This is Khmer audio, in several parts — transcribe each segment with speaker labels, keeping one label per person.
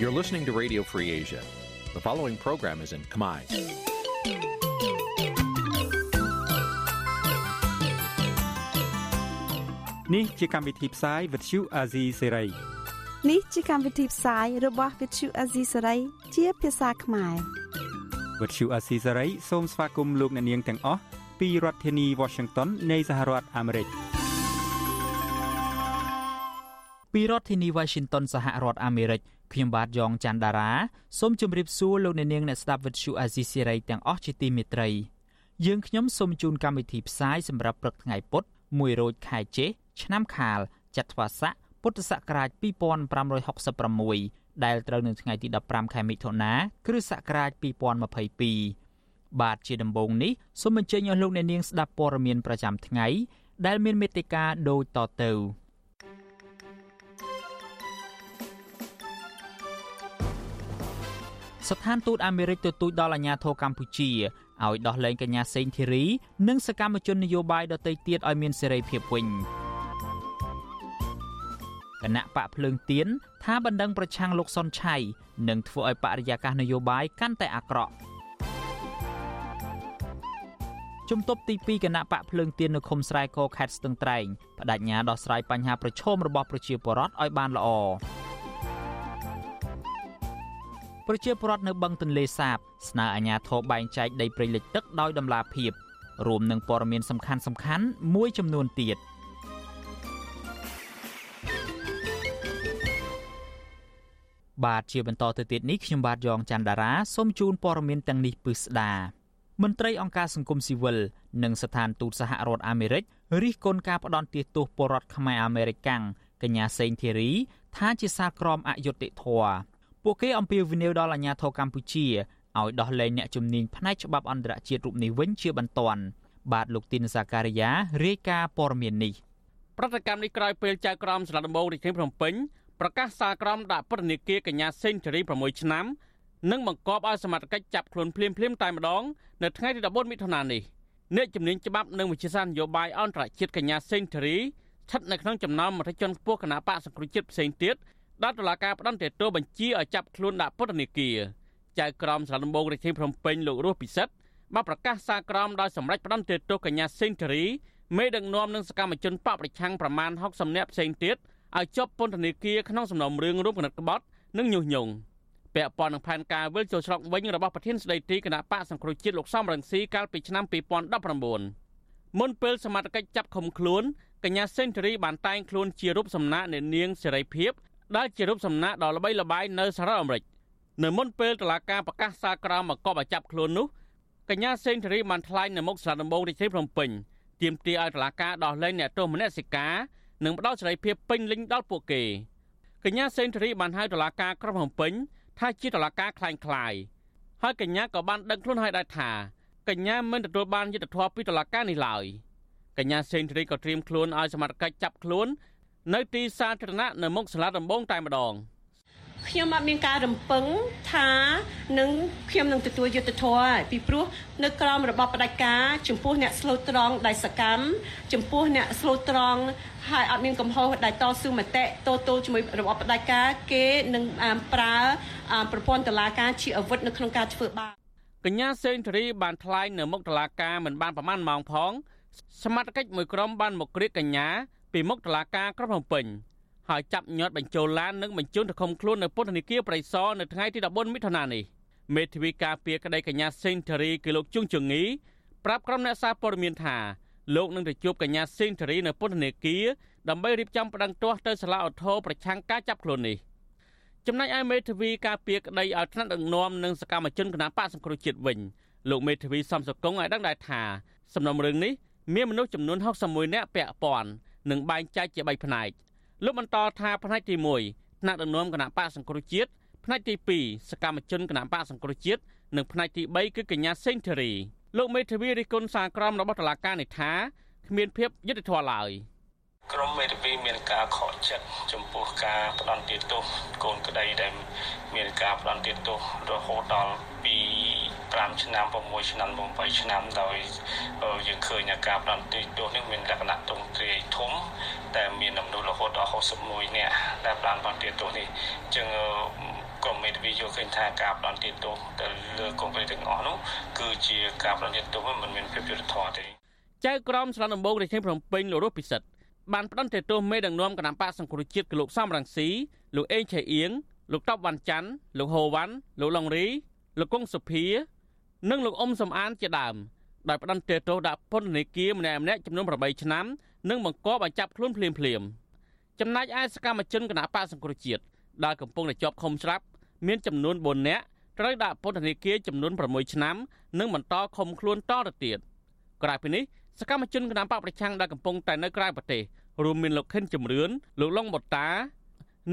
Speaker 1: You're listening to Radio Free Asia. The following program is in Khmer.
Speaker 2: នេះជាកម្មវិធីផ្សាយ Vuthu Azizi Serai
Speaker 3: នេះជាកម្មវិធីផ្សាយរបស់ Vuthu Azizi Serai ជាភាសាខ្មែរ
Speaker 2: Vuthu Azizi Serai សូមស្វាគមន៍លោកអ្នកនាងទាំងអស់ពីរដ្ឋធានី Washington នៃសហរដ្ឋអាមេរិក
Speaker 4: ពីរដ្ឋធានី Washington សហរដ្ឋអាមេរិក ខ្ញុំបាទយ៉ងច័ន្ទដារាសូមជម្រាបសួរលោកអ្នកនាងអ្នកស្ដាប់ Vuthu Azizi Serai ទាំងអស់ជាទីមេត្រីយើងខ្ញុំសូមជូនកម្មវិធីផ្សាយសម្រាប់ព្រឹកថ្ងៃពុធ1រោចខែចេសឆ្នាំខាលចត្វាស័កពុទ្ធសករាជ2566ដែលត្រូវនៅថ្ងៃទី15ខែមិថុនាគ្រិស្តសករាជ2022បាទជាដំបូងនេះសូមអញ្ជើញអស់លោកអ្នកនាងស្ដាប់ព័ត៌មានប្រចាំថ្ងៃដែលមានមេត្តាដូចតទៅ ស្ថានទូតអាមេរិកទទូចដល់អាញាធរកម្ពុជាឲ្យដោះលែងកញ្ញាសេងធីរី និងសកម្មជននយោបាយដទៃទៀតឲ្យមានសេរីភាពវិញគណៈបកភ្លើងទៀនថាបណ្ដឹងប្រឆាំងលោកសុនឆៃនឹងធ្វើឲ្យបរិយាកាសនយោបាយកាន់តែអាក្រក់ជំទប់ទី2គណៈបកភ្លើងទៀននៅឃុំស្រែកខេត្តស្ទឹងត្រែងបដិញ្ញាដោះស្រាយបញ្ហាប្រឈមរបស់ប្រជាពលរដ្ឋឲ្យបានល្អ ប្រជាពលរដ្ឋនៅបឹងទន្លេសាបស្នើអាជ្ញាធរបែងចែកដីព្រៃលិចទឹកដោយដំណាភាពរួមនឹងព័ត៌មានសំខាន់សំខាន់មួយចំនួនទៀតបាទជាបន្តទៅទៀតនេះខ្ញុំបាទយ៉ងច័ន្ទដារាសូមជូនព័ត៌មានទាំងនេះពិស្ដាមន្ត្រីអង្គការសង្គមស៊ីវិលនិងស្ថានទូតសហរដ្ឋអាមេរិករិះគន់ការផ្ដន់ទាទោសពលរដ្ឋខ្មែរអាមេរិកកាំងកញ្ញាសេងធីរីថាជាសារក្រមអយុត្តិធម៌ ពួកគេអំពាវនាវដល់អាជ្ញាធរកម្ពុជាឲ្យដោះលែងអ្នកជំនាញផ្នែកច្បាប់អន្តរជាតិរូបនេះវិញជាបន្ទាន់បាទលោកទីនសាការីយ៉ារាយការណ៍ព័ត៌មាននេះ
Speaker 5: ប្រតិកម្មនេះក្រោយពេលចៅក្រមស្រុកដំបងរាជធានីភ្នំពេញប្រកាសសារក្រមដាក់ពន្ធនាគារកញ្ញាសេងធារី6ឆ្នាំនិងបង្គាប់ឲ្យសមត្ថកិច្ចចាប់ខ្លួនភ្លាមភ្លាមតែម្ដងនៅថ្ងៃទី14មិថុនានេះអ្នកជំនាញច្បាប់និងវិជាសាស្ត្រនយោបាយអន្តរជាតិកញ្ញាសេងធារីស្ថិតនៅក្នុងចំណោមមន្ត្រីជាន់ខ្ពស់គណៈបកសង្គ្រោះជាតិផ្សេងទៀត ដល់តុលាការផ្ដន្ទាទោសបញ្ជាឲ្យចាប់ខ្លួនដាក់ពន្ធនាគារចៅក្រមស្រុកដំបងរាជធានីភ្នំពេញលោករស់ពិសិដ្ឋបានប្រកាសសារក្រមដោយសម្រេចផ្ដន្ទាទោសកញ្ញាសេងធារីមេដឹកនាំនិងសកម្មជនបកប្រឆាំងប្រមាណ60នាក់ផ្សេងទៀតឲ្យជាប់ពន្ធនាគារក្នុងសំណុំរឿងរួមគណិតក្បត់និងញុះញង់ពាក់ព័ន្ធនឹងផែនការវិលចូលស្រុកវិញរបស់ប្រធានស្ដីទីគណៈបកសង្គ្រោះជាតិលោកសំរងស៊ីកាលពីឆ្នាំ2019មុនពេលសមត្ថកិច្ចចាប់ឃុំខ្លួនកញ្ញាសេនស៊ូរីបានតែងខ្លួនជារូបសំណាកនៃនាងសេរីភាព ដែលជារូបសំណាកដ៏ល្បីល្បាញនៅសហរដ្ឋអាមេរិកនៅមុនពេលតុលាការប្រកាសសារក្រមមកកប់ឲ្យចាប់ខ្លួននោះកញ្ញាសេនស៊ូរីបានថ្លែងនៅមុខសាលាដំបងរាជធានីភ្នំពេញទាមទារឲ្យតុលាការដោះលែងអ្នកទោសមនសិការនិងផ្ដល់សេរីភាពពេញលេញដល់ពួកគេកញ្ញាសេនស៊ូរីបានហៅតុលាការក្រុងភ្នំពេញថាជាតុលាការคล้ายคล้ายហើយកញ្ញាក៏បានដឹងខ្លួនហើយដែរថាកញ្ញាមិនទទួលបានយុត្តិធម៌ពីតុលាការនេះឡើយកញ្ញាសេនស៊ូរីក៏ត្រៀមខ្លួនឲ្យសមត្ថកិច្ចចាប់ខ្លួន នៅទីសាធារណៈនៅមុខសាលាដំបងតែម្ដង
Speaker 6: ខ្ញុំអត់មានការរំពឹងថានឹងខ្ញុំនឹងទទួលយុត្តិធម៌ពីព្រោះនៅក្រោមរបបផ្ដាច់ការចំពោះអ្នកស្លូតត្រង់ដែលសកម្មចំពោះអ្នកស្លូតត្រង់ហើយអត់មានកំហុសដែលតស៊ូមតិតទល់ជាមួយរបបផ្ដាច់ការគេនឹងប្រើប្រព័ន្ធតុលាការជាអាវុធនៅក្នុងការធ្វើបាប
Speaker 5: កញ្ញាសេងធារីបានថ្លែងនៅមុខតុលាការមិនបានប្រមាណម៉ោងផង សមត្ថកិច្ចមួយក្រុមបានមកក្រៀកកញ្ញា ពីមុខតុលាការក្រុងភ្នំពេញហើយចាប់ញាត់បញ្ចូលឡាននិងបញ្ជូនទៅឃុំខ្លួននៅពន្ធនាគារប្រៃសណនៅថ្ងៃទី14មិថុនានេះមេធាវីការពារក្តីកញ្ញាសេងធារីគឺលោកជុងជងីប្រាប់ក្រុមអ្នកសារព័ត៌មានថាលោកនឹងទៅជួបកញ្ញាសេងធារីនៅពន្ធនាគារដើម្បីរៀបចំប្តឹងទាស់ទៅសាលាឧទ្ធរប្រឆាំងការចាប់ខ្លួននេះចំណែកឯមេធាវីការពារក្តីឲ្យថ្នាក់ដឹកនាំនិងសកម្មជនគណបកសង្គ្រោះជាតិវិញលោកមេធាវីសំសកុងឲ្យដឹងដែរថាសំណុំរឿងនេះមានមនុស្សចំនួន61នាក់ពាក់ព័ន្ធ និងបែងចែកជា3ផ្នែកលោកបន្តថាផ្នែកទី1ថ្នាក់ដឹកនាំគណៈបកសង្គ្រោះជាតិផ្នែកទី2សកម្មជនគណៈបកសង្គ្រោះជាតិនិងផ្នែកទី3គឺកញ្ញាសេងធារីលោកមេធាវីរិះគន់សារក្រមរបស់តុលាការនេះថាគ្មានភាពយុត្តិធម៌ឡើយ។
Speaker 7: ក្រមមេធាវីមានការខកចិត្តចំពោះការផ្ដន់ទាទោសកូនក្តីដែលមានការផ្ដន់ទាទោសរហូតដល់ពី 5ឆ្នាំ6ឆ្នាំ8ឆ្នាំដោយយើងឃើញការផ្ដន់ទាទោសនេះមានលក្ខណៈទ្រង់ទ្រាយធំតែមានចំនួនរហូតដល់61នាក់ដែលផ្ដន់ទាទោសនេះចឹងក្រមមេធាវីយល់ឃើញថាការផ្ដន់ទាទោសទៅលើកូនក្រីទាំងអស់នោះគឺជាការផ្ដន់ទាទោសមិនមានភាពយុត្តិធម៌ទេ
Speaker 5: ចៅក្រមស្រុកដំបងរាជធានីភ្នំពេញលោករស់ពិសិដ្ឋបានផ្ដន់ទោសមេដឹកនាំគណៈបកសង្គ្រោះជាតិគឺលោកសំរងស៊ីលោកអេងឆៃអៀងលោកតបវ៉ាន់ច័ន្ទលោកហូវ៉ាន់លោកឡុងរីលោកកុងសុភា និងលោកអ៊ុំសំអានជាដើមដោយផ្ដន់ទោសដាក់ពន្ធនាគារម្នាក់ម្នាក់ចំនួន8ឆ្នាំនិងបង្គាប់ឲ្យចាប់ខ្លួនភ្លាមភ្លាមចំណែកឯសកម្មជនគណៈបកសង្គ្រោះជាតិដែលកំពុងតែជាប់ឃុំស្រាប់មានចំនួន4នាក់ត្រូវដាក់ពន្ធនាគារចំនួន6ឆ្នាំនិងបន្តឃុំខ្លួនតទៅទៀតក្រៅពីនេះសកម្មជនគណបកប្រឆាំងដែលកំពុងតែនៅក្រៅប្រទេសរួមមានលោកខិនជំរឿនលោកឡុងបូតា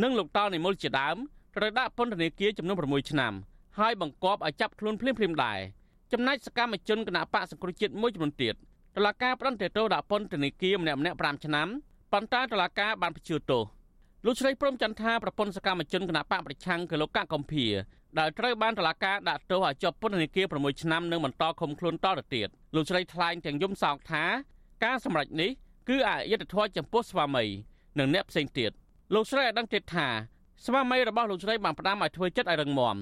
Speaker 5: និងលោកតលនិមលជាដើមត្រូវដាក់ពន្ធនាគារចំនួន6ឆ្នាំហើយបង្គាប់ឲ្យចាប់ខ្លួនភ្លាមៗដែរ ចំណែកសកម្មជនគណបកសង្គ្រោះជាតិមួយចំនួនទៀតតឡាការផ្ដន្ទាទោសដាក់ពន្ធនាគារម្នាក់ម្នាក់5ឆ្នាំប៉ុន្តែតឡាការបានបញ្ជឿទោសលោកស្រីព្រំចន្ទថាប្រពន្ធសកម្មជនគណបកប្រឆាំងគឺលោកកកកំភៀដែលត្រូវបានតឡាការដាក់ទោសឲ្យជាប់ពន្ធនាគារ6ឆ្នាំនិងបន្តឃុំខ្លួនតទៅទៀតលោកស្រីថ្លែងទាំងយំសោកថាការសម្រេចនេះគឺអយុត្តិធម៌ចំពោះស្វាមីនិងអ្នកផ្សេងទៀតលោកស្រីឲ្យដឹងទៀតថាស្វាមីរបស់លោកស្រីបានផ្ដាំឲ្យធ្វើចិត្តឲ្យរឹងមាំ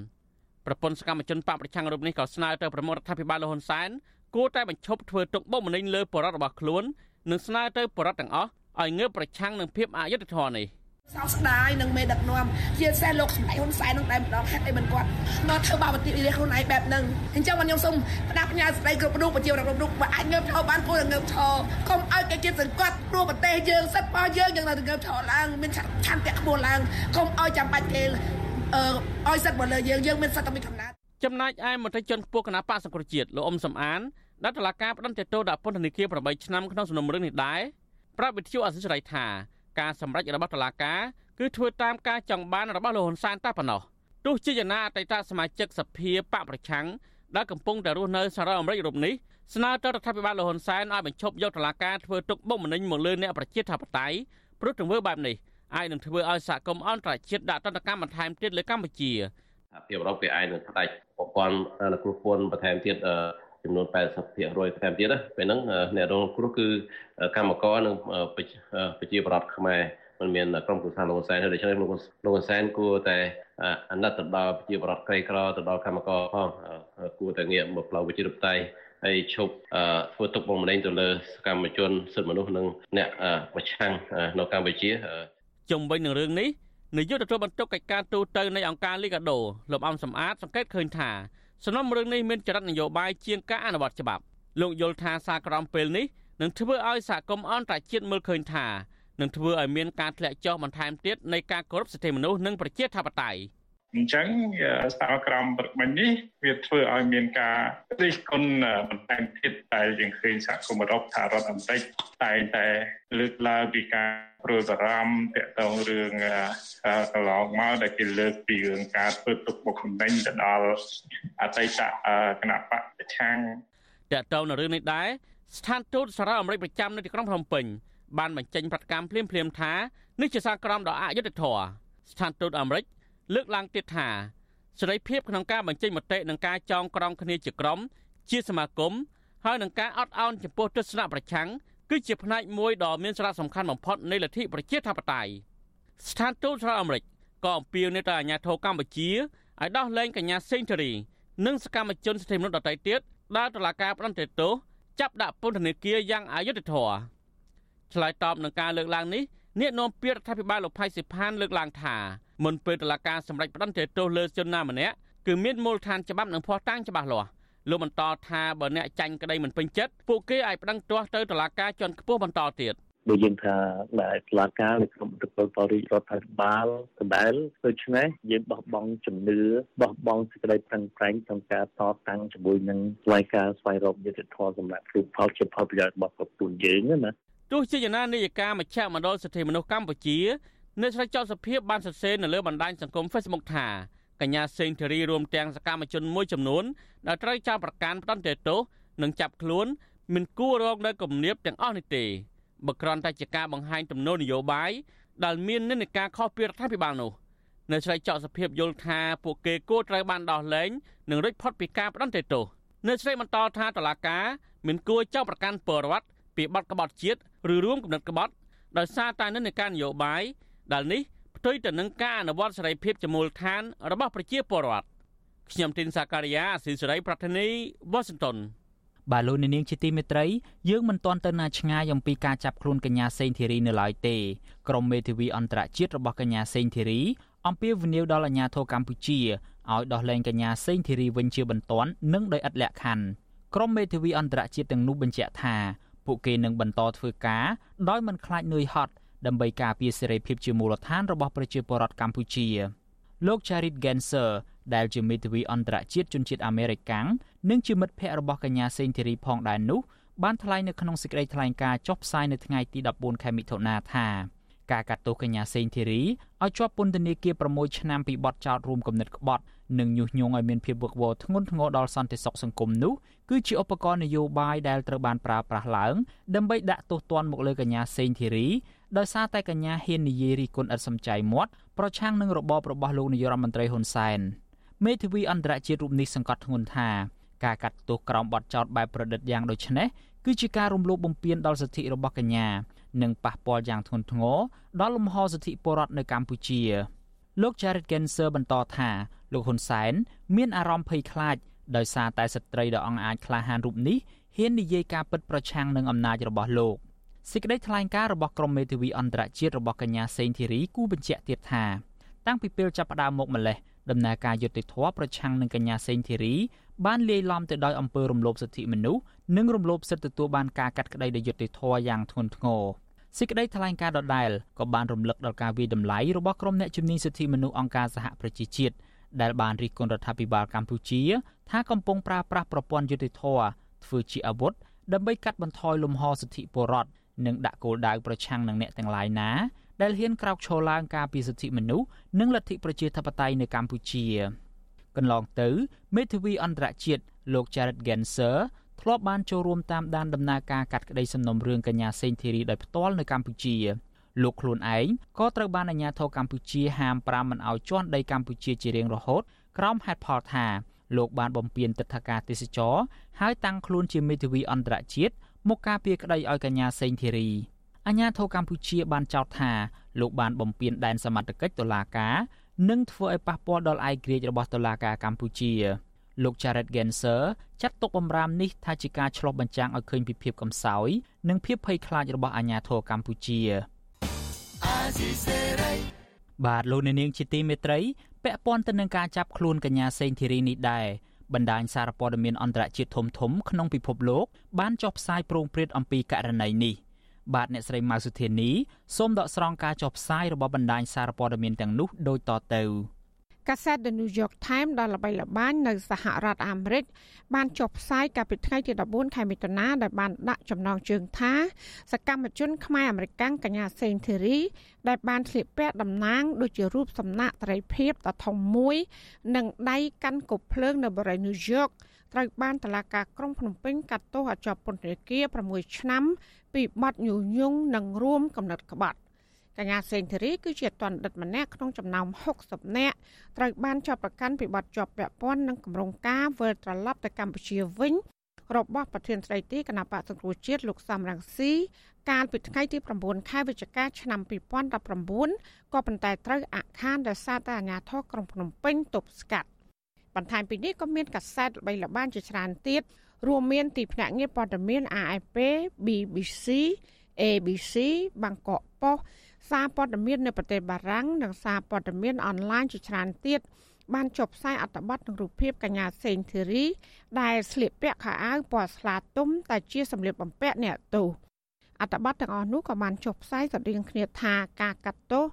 Speaker 5: ប្រពន្ធសកម្មជនបកប្រឆាំងរូបនេះក៏ស្នើទៅប្រមុខរដ្ឋាភិបាលលហ៊ុនសែនគួរតែបញ្ឈប់ធ្វើទុកបុកម្នេញលើបរិវត្តរបស់ខ្លួននិងស្នើទៅបរិវត្តទាំងអស់ឲ្យងើបប្រឆាំងនឹងភាពអយុត្តិធម៌នេះ
Speaker 8: សោកស្ដាយនឹងមេដឹកនាំជាពិសេសលោកសម្ដេចហ៊ុនសែននឹងតែម្ដងហេតុអីមិនគាត់មកធ្វើបាបប្រទេសរាជខ្លួនឯងបែបហ្នឹងអញ្ចឹងខ្ញុំសូមផ្ដាប់ផ្ញើស្ដីគ្រប់រូបប្រជារដ្ឋគ្រប់រូបបើអាចងើបឈរបានគួរតែងើបឈរកុំឲ្យគេជិតសង្កត់ព្រោះប្រទេសយើងសិទ្ធិរបស់យើងយើងនៅតែងើបឈរឡើងមានឆន្ទៈខ្ពស់ឡើងកុំឲ្យចាំបាច់គេអឺ ឲ្យសិទ្ធិមកលើយើងយើងមានសិទ្ធិតែមានកំណត់
Speaker 5: ចំណែកឯមន្ត្រីជាន់ខ្ពស់គណៈបកសង្គ្រោះជាតិលោកអ៊ុំសំអានដែលតឡាការផ្ដន្ទាទោសដាក់ពន្ធនាគារ8ឆ្នាំក្នុងសំណុំរឿងនេះដែរប្រាប់វិទ្យុអសិរ័យថាការសម្រេចរបស់តឡាការគឺធ្វើតាមការចង់បានរបស់លោកហ៊ុនសែនតែប៉ុណ្ណោះទោះជាយ៉ាងណាអតីតសមាជិកសភាបកប្រឆាំងដែលកំពុងតែរស់នៅសហរដ្ឋអាមេរិករូបនេះស្នើទៅរដ្ឋាភិបាលលោកហ៊ុនសែនឲ្យបញ្ឈប់យកតឡាការធ្វើទុកបុកម្នេញមកលើអ្នកប្រជាធិបតេយ្យព្រោះទង្វើបែបនេះ អាចនឹងធ្វើឲ្យសហគមន៍អន្តរជាតិដាក់ទណ្ឌកម្មបន្ថែមទៀតលើកម្ពុជា
Speaker 9: សហភាពអឺរ៉ុបគេអាចនឹងផ្ដាច់ប្រព័ន្ធអនុគ្រោះពន្ធបន្ថែមទៀតចំនួន80%ថែមទៀតណាពេលហ្នឹងអ្នករងគ្រោះគឺកម្មករនិងប្រជាពលរដ្ឋខ្មែរមិនមានក្រុមគូសាលោកហ៊ុនសែនដូច្នេះលោកលោកហ៊ុនសែនគួរតែអាណិតទៅដល់ប្រជាពលរដ្ឋក្រីក្រទៅដល់កម្មករផងគួរតែងាកមកផ្លូវវិជារតៃហើយឈប់ធ្វើទុកបុកម្នេញទៅលើសកម្មជនសិទ្ធិមនុស្សនិងអ្នកប្រឆាំងនៅកម្ពុជា
Speaker 5: ជុំវិញនឹងរឿងនេះនាយកទទួលបន្ទុកកិច្ចការទូតនៃអង្គការលីកាដូលោកអំសំអាតសង្កេតឃើញថាសំណុំរឿងនេះមានចរិតនយោបាយជាងការអនុវត្តច្បាប់លោកយល់ថាសារក្រមពេលនេះនឹងធ្វើឲ្យសហគមន៍អន្តរជាតិមើលឃើញថានឹងធ្វើឲ្យមានការធ្លាក់ចុះបន្ថែមទៀតនៃការគោរពសិទ្ធិមនុស្សនិងប្រជាធិបតេយ្យ
Speaker 10: អញ្ចឹងសារក្រមព្រឹកមិញនេះវាធ្វើឲ្យមានការរិះគន់បន្ថែមទៀតតែយើងឃើញសហគមន៍អឺរ៉ុបថារដ្ឋអាមេរិកតែងតែលើកឡើងពីការព្រួយបារម្ភទាក់ទងរឿងកន្លងមកដែលគេលើកពីរឿងការធ្វើទុកបុកម្នេញទៅដល់អតីតគណៈបកប្រឆាំង
Speaker 5: ទាក់ទងនឹងរឿងនេះដែរស្ថានទូតសហរដ្ឋអាមេរិកប្រចាំនៅទីក្រុងភ្នំពេញបានបញ្ចេញប្រតិកម្មភ្លាមភ្លាមថានេះជាសារក្រមដ៏អយុត្តិធម៌ស្ថានទូតអាមេរិក លើកឡើងទៀតថាសេរីភាពក្នុងការបញ្ចេញមតិនិងការចងក្រងគ្នាជាក្រុមជាសមាគមហើយនឹងការអត់ឱនចំពោះទស្សនៈប្រឆាំងគឺជាផ្នែកមួយដ៏មានសារៈសំខាន់បំផុតនៃលទ្ធិប្រជាធិបតេយ្យស្ថានទូតសហរដ្ឋអាមេរិកក៏អំពាវនាវទៅអាជ្ញាធរកម្ពុជាឲ្យដោះលែងកញ្ញាសេងធារីនិងសកម្មជនសិទ្ធិមនុស្សដទៃទៀតដែលតុលាការផ្តន្ទាទោសចាប់ដាក់ពន្ធនាគារយ៉ាងអយុត្តិធម៌ឆ្លើយតបនឹងការលើកឡើងនេះអ្នកនាំពាក្យរដ្ឋាភិបាលលោកផៃសិផានលើកឡើងថា មុនពេលតុលាការសម្រេចផ្តន្ទាទោសលើជនណាម្នាក់គឺមានមូលដ្ឋានច្បាប់និងភស្តុតាងច្បាស់លាស់លោកបន្តថាបើអ្នកចាញ់ក្តីមិនពេញចិត្តពួកគេអាចប្តឹងទាស់ទៅតុលាការជាន់ខ្ពស់បន្តទៀត
Speaker 11: ដូចយើងថាដែលផ្លាការនៅក្នុងប្រព័ន្ធបរិរដ្ឋាភិបាលដដែលដូច្នេះយើងបោះបង់ជំនឿបោះបង់សេចក្តីប្រឹងប្រែងក្នុងការតតាំងជាមួយនឹងស្វ័យការស្វែងរកយុត្តិធម៌សម្រាប់គ្រប់ផលជាផលប្រយោជន៍របស់ខ្លួនយើងណា
Speaker 5: ទោះជាយ៉ាងណានាយិកាមជ្ឈមណ្ឌលសិទ្ធិមនុស្សកម្ពុជា នៅស្រីចោតសភាបានសរសេរនៅលើបណ្ដាញសង្គម Facebook ថាកញ្ញាសេងធារីរួមទាំងសកម្មជនមួយចំនួនដែលត្រូវចោទប្រកាន់ផ្ដន្ទាទោសនិងចាប់ខ្លួនមិនគួររងនៅគំនាបទាំងអស់នេះទេបើគ្រាន់តែជាការបង្ហាញទំនោរនយោបាយដែលមាននិន្នាការខុសពីរដ្ឋាភិបាលនោះនៅស្រីចောက်សភាពយល់ថាពួកគេគួរត្រូវបានដោះលែងនិងរួចផុតពីការផ្ដន្ទាទោសនៅស្រីបន្តថាតឡាកាមិនគួរចោទប្រកាន់ពលរដ្ឋពីបទក្បត់ជាតិឬរួមគំនិតក្បត់ដោយសារតែនិន្នាការនយោបាយ ដែលនេះផ្ទុយទៅនឹងការអនុវត្តសេរីភាពជាមូលដ្ឋានរបស់ប្រជាពលរដ្ឋខ្ញុំទីនសាការីយ៉ាអស៊ីសេរីប្រធានីវ៉ាស៊ីនតោន
Speaker 4: បាទលោកនាងជាទីមេត្រីយើងមិនទាន់ទៅណាឆ្ងាយអំពីការចាប់ខ្លួនកញ្ញាសេងធីរីនៅឡើយទេក្រុមមេធាវីអន្តរជាតិរបស់កញ្ញាសេងធីរីអំពាវនាវដល់អាជ្ញាធរកម្ពុជាឲ្យដោះលែងកញ្ញាសេងធីរីវិញជាបន្ទាន់និងដោយឥតលក្ខខណ្ឌក្រុមមេធាវីអន្តរជាតិទាំងនោះបញ្ជាក់ថាពួកគេនឹងបន្តធ្វើការដោយមិនខ្លាចនឿយហត់ ដើម្បីការពារសេរីភាពជាមូលដ្ឋានរបស់ប្រជាពលរដ្ឋកម្ពុជាលោក Charit Genser ដែលជាមេធាវីអន្តរជាតិជនជាតិអាមេរិកកាំងនិងជាមិត្តភ័ក្តិរបស់កញ្ញាសេងធីរីផងដែរនោះបានថ្លែងនៅក្នុងសេចក្តីថ្លែងការណ៍ចុះផ្សាយនៅថ្ងៃទី14ខែមិថុនាថាការកាត់ទោសកញ្ញាសេងធីរីឲ្យជាប់ពន្ធនាគារ6ឆ្នាំពីបទចោទរួមគំនិតក្បត់និងញុះញង់ឲ្យមានភាពវឹកវរធ្ងន់ធ្ងរដល់សន្តិសុខសង្គមនោះគឺជាឧបករណ៍នយោបាយដែលត្រូវបានប្រើប្រាស់ឡើងដើម្បីដាក់ទោសទណ្ឌមកលើកញ្ញាសេងធីរី ដោយសារតែកញ្ញាហ៊ាននិយាយរិះគន់ឥតសំចៃមាត់ប្រឆាំងនឹងរបបរបស់លោកនាយរដ្ឋមន្ត្រីហ៊ុនសែនមេធាវីអន្តរជាតិរូបនេះសង្កត់ធ្ងន់ថាការកាត់ទោសក្រោមបទចោទបែបប្រឌិតយ៉ាងដូចនេះគឺជាការរំលោភបំពានដល់សិទ្ធិរបស់កញ្ញានិងប៉ះពាល់យ៉ាងធ្ងន់ធ្ងរដល់លំហសិទ្ធិពលរដ្ឋនៅកម្ពុជាលោក Jared Genser បន្តថាលោកហ៊ុនសែនមានអារម្មណ៍ភ័យខ្លាចដោយសារតែស្ត្រីដ៏អង្អាចក្លាហានរូបនេះហ៊ាននិយាយការពិតប្រឆាំងនឹងអំណាចរបស់លោក សេចក្តីថ្លែងការណ៍របស់ក្រុមមេធាវីអន្តរជាតិរបស់កញ្ញាសេងធីរីគូបញ្ជាក់ទៀតថាតាំងពីពេលចាប់ផ្ដើមមកម្លេះដំណើរការយុត្តិធម៌ប្រឆាំងនឹងកញ្ញាសេងធីរីបានលាយឡំទៅដោយអំពើរំលោភសិទ្ធិមនុស្សនិងរំលោភសិទ្ធិទទួលបានការកាត់ក្តីដោយយុត្តិធម៌យ៉ាងធ្ងន់ធ្ងរសេចក្តីថ្លែងការណ៍ដដែលក៏បានរំលឹកដល់ការវិយតម្លៃរបស់ក្រុមអ្នកជំនាញសិទ្ធិមនុស្សអង្គការសហប្រជាជាតិដែលបានរិះគន់រដ្ឋាភិបាលកម្ពុជាថាកំពុងប្រើប្រាស់ប្រព័ន្ធយុត្តិធម៌ធ្វើជាអាវុធដើម្បីកាត់បន្ថយលំហសិទ្ធិពលរដ្ឋ និងដាក់គោលដៅប្រឆាំងនឹងអ្នកទាំងឡាយណាដែលហ៊ានក្រោកឈរឡើងការពារសិទ្ធិមនុស្សនិងលទ្ធិប្រជាធិបតេយ្យនៅកម្ពុជាកន្លងទៅមេធាវីអន្តរជាតិលោក Jared Genser ធ្លាប់បានចូលរួមតាមដានដំណើរការកាត់ក្តីសំណុំរឿងកញ្ញាសេងធីរីដោយផ្ទាល់នៅកម្ពុជាលោកខ្លួនឯងក៏ត្រូវបានអាជ្ញាធរកម្ពុជាហាម5មិនឲ្យជន់ដីកម្ពុជាជារៀងរហូតក្រោមហេតុផលថាលោកបានបំពេញទិដ្ឋាការទេសចរហើយតាំងខ្លួនជាមេធាវីអន្តរជាតិ មកការពារក្តីឲ្យកញ្ញាសេងធីរីអាញាធរកម្ពុជាបានចោទថាលោកបានបំពានដែនសមត្ថកិច្ចតុលាការនិងធ្វើឲ្យប៉ះពាល់ដល់ឯករាជ្យរបស់តុលាការកម្ពុជាលោក Jared Genser ចាត់ទុកបំរាមនេះថាជាការឆ្លុះបញ្ចាំងឲ្យឃើញពីភាពកំសោយនិងភាពភ័យខ្លាចរបស់អាញាធរកម្ពុជាបាទលោកអ្នកនាងជាទីមេត្រីពាក់ព័ន្ធទៅនឹងការចាប់ខ្លួនកញ្ញាសេងធីរីនេះដែរ បណ្ដាញសារព័ត៌មានអន្តរជាតិធំធំក្នុងពិភពលោកបានចុះផ្សាយប្រងព្រឹត្តអំពីករណីនេះបាទអ្នកស្រីម៉ៅសុធានីសូមដកស្រង់ការចុះផ្សាយរបស់បណ្ដាញសារព័ត៌មានទាំងនោះដូចតទៅ
Speaker 12: កាសែត The New York Times ដ៏ល្បីល្បាញនៅសហរដ្ឋអាមេរិកបានចុះផ្សាយកាលពីថ្ងៃទី14ខែមិថុនាដែលបានដាក់ចំណងជើងថាសកម្មជនខ្មែរអាមេរិកកញ្ញាសេងធីរីដែលបានស្លៀកពាក់តំណាងដូចជារូបសំណាកត្រីភិបដ៏ធំមួយ និងដៃកាន់គប់ភ្លើងនៅបរិយា New York ត្រូវបានតឡាការក្រុងភ្នំពេញកាត់ទោសឲ្យជាប់ពន្ធនាគារ6ឆ្នាំពីបទញុះញង់និងរួមកំណត់ក្បត់ កញ្ញាសេងធារីគឺជាតនដិតម្នាក់ក្នុងចំណោម60នាក់ត្រូវបានចាប់ប្រកាន់ពីបទជាប់ពាក់ព័ន្ធនឹងគម្រោងការវិលត្រឡប់ទៅកម្ពុជាវិញរបស់ប្រធានស្ដីទីគណៈបកសង្គ្រោះជាតិលោកសំរងស៊ីកាលពីថ្ងៃទី9ខែវិច្ឆិកាឆ្នាំ2019ក៏ប៉ុន្តែត្រូវអាក់ខានដោយសារតែអាជ្ញាធរក្រុងភ្នំពេញទប់ស្កាត់បន្ថែមពីនេះក៏មានកាសែតល្បីល្បាញជាច្រើនទៀតរួមមានទីភ្នាក់ងារព័ត៌មាន AFP BBC ABC បាងកកប៉ុស្តិ៍ សារព័ត៌មាននៅប្រទេសបារាំងនិងសារព័ត៌មានអនឡាញជាច្រើនទៀតបានចុះផ្សាយអត្ថបទនឹងរូបភាពកញ្ញាសេងធីរី ដែលស្លៀកពាក់ខោអាវពណ៌ស្លាទុំតែជាសម្លៀកបំពាក់អ្នកទោសអត្ថបទទាំងអស់នោះក៏បានចុះផ្សាយស្រដៀងគ្នាថាការកាត់ទោស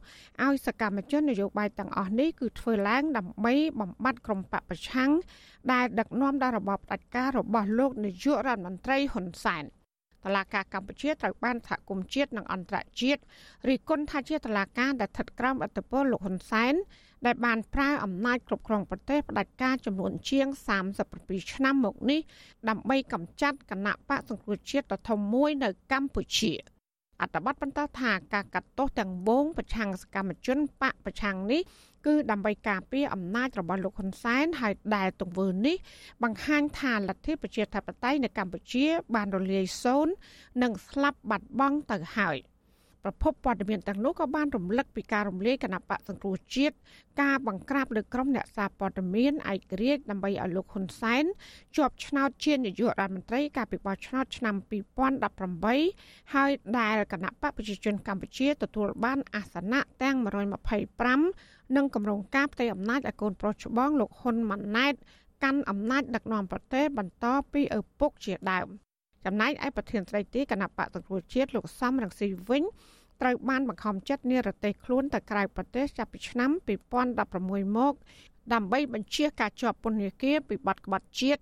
Speaker 12: ឲ្យសកម្មជននយោបាយទាំងអស់នេះគឺធ្វើឡើងដើម្បីបំបត្តិក្រុមបពប្រឆាំងដែលដឹកនាំដល់របបផ្ដាច់ការរបស់លោកនាយករដ្ឋមន្ត្រីហ៊ុនសែន តឡាការកម្ពុជាត្រូវបានសហគមន៍ជាតិនិងអន្តរជាតិរិះគន់ថាជាតឡាការដែលស្ថិតក្រោមអធិបតេយ្យលោកហ៊ុនសែនដែលបានប្រើអំណាចគ្រប់គ្រងប្រទេសផ្ដាច់ការចំនួនជាង37ឆ្នាំមកនេះដើម្បីកម្ចាត់គណៈបកសង្គ្រោះជាតិដ៏ធំមួយនៅកម្ពុជា អត្តបទបន្តថាការកាត់ទោសទាំងវងប្រឆាំងសកម្មជនបកប្រឆាំងនេះគឺដើម្បីការពារអំណាចរបស់លោកហ៊ុនសែនហើយដែលទង្វើនេះបង្ហាញថាលទ្ធិប្រជាធិបតេយ្យនៅកម្ពុជាបានរលាយសូន្យនិងស្លាប់បាត់បង់ទៅហើយ។ ប្រភពព័ត៌មានទាំងនោះក៏បានរំលឹកពីការរំលាយគណៈបកសង្គ្រោះជាតិការបង្ក្រាបលើក្រុមអ្នកសារព័ត៌មានឯករាជ្យដើម្បីឲ្យលោកហ៊ុនសែនជាប់ឆ្នោតជានាយករដ្ឋមន្ត្រីកាលពីបោះឆ្នោតឆ្នាំ2018ហើយដែលគណៈបកប្រជាជនកម្ពុជាទទួលបានអាសនៈទាំង125និងកម្រងការផ្ទៃអំណាចឲ្យកូនប្រុសច្បងលោកហ៊ុនម៉ាណែតកាន់អំណាចដឹកនាំប្រទេសបន្តពីឪពុកជាដើម ចំណែកឯប្រធានស្ដីទីគណៈបកសង្គ្រោះជាតិលោកសំរងស៊ីវិញត្រូវបានបង្ខំចិត្តនិរទេសខ្លួនទៅក្រៅប្រទេសចាប់ពីឆ្នាំ2016មកដើម្បីបញ្ជាការជាប់ពន្ធនាគារពីបទក្បត់ជាតិ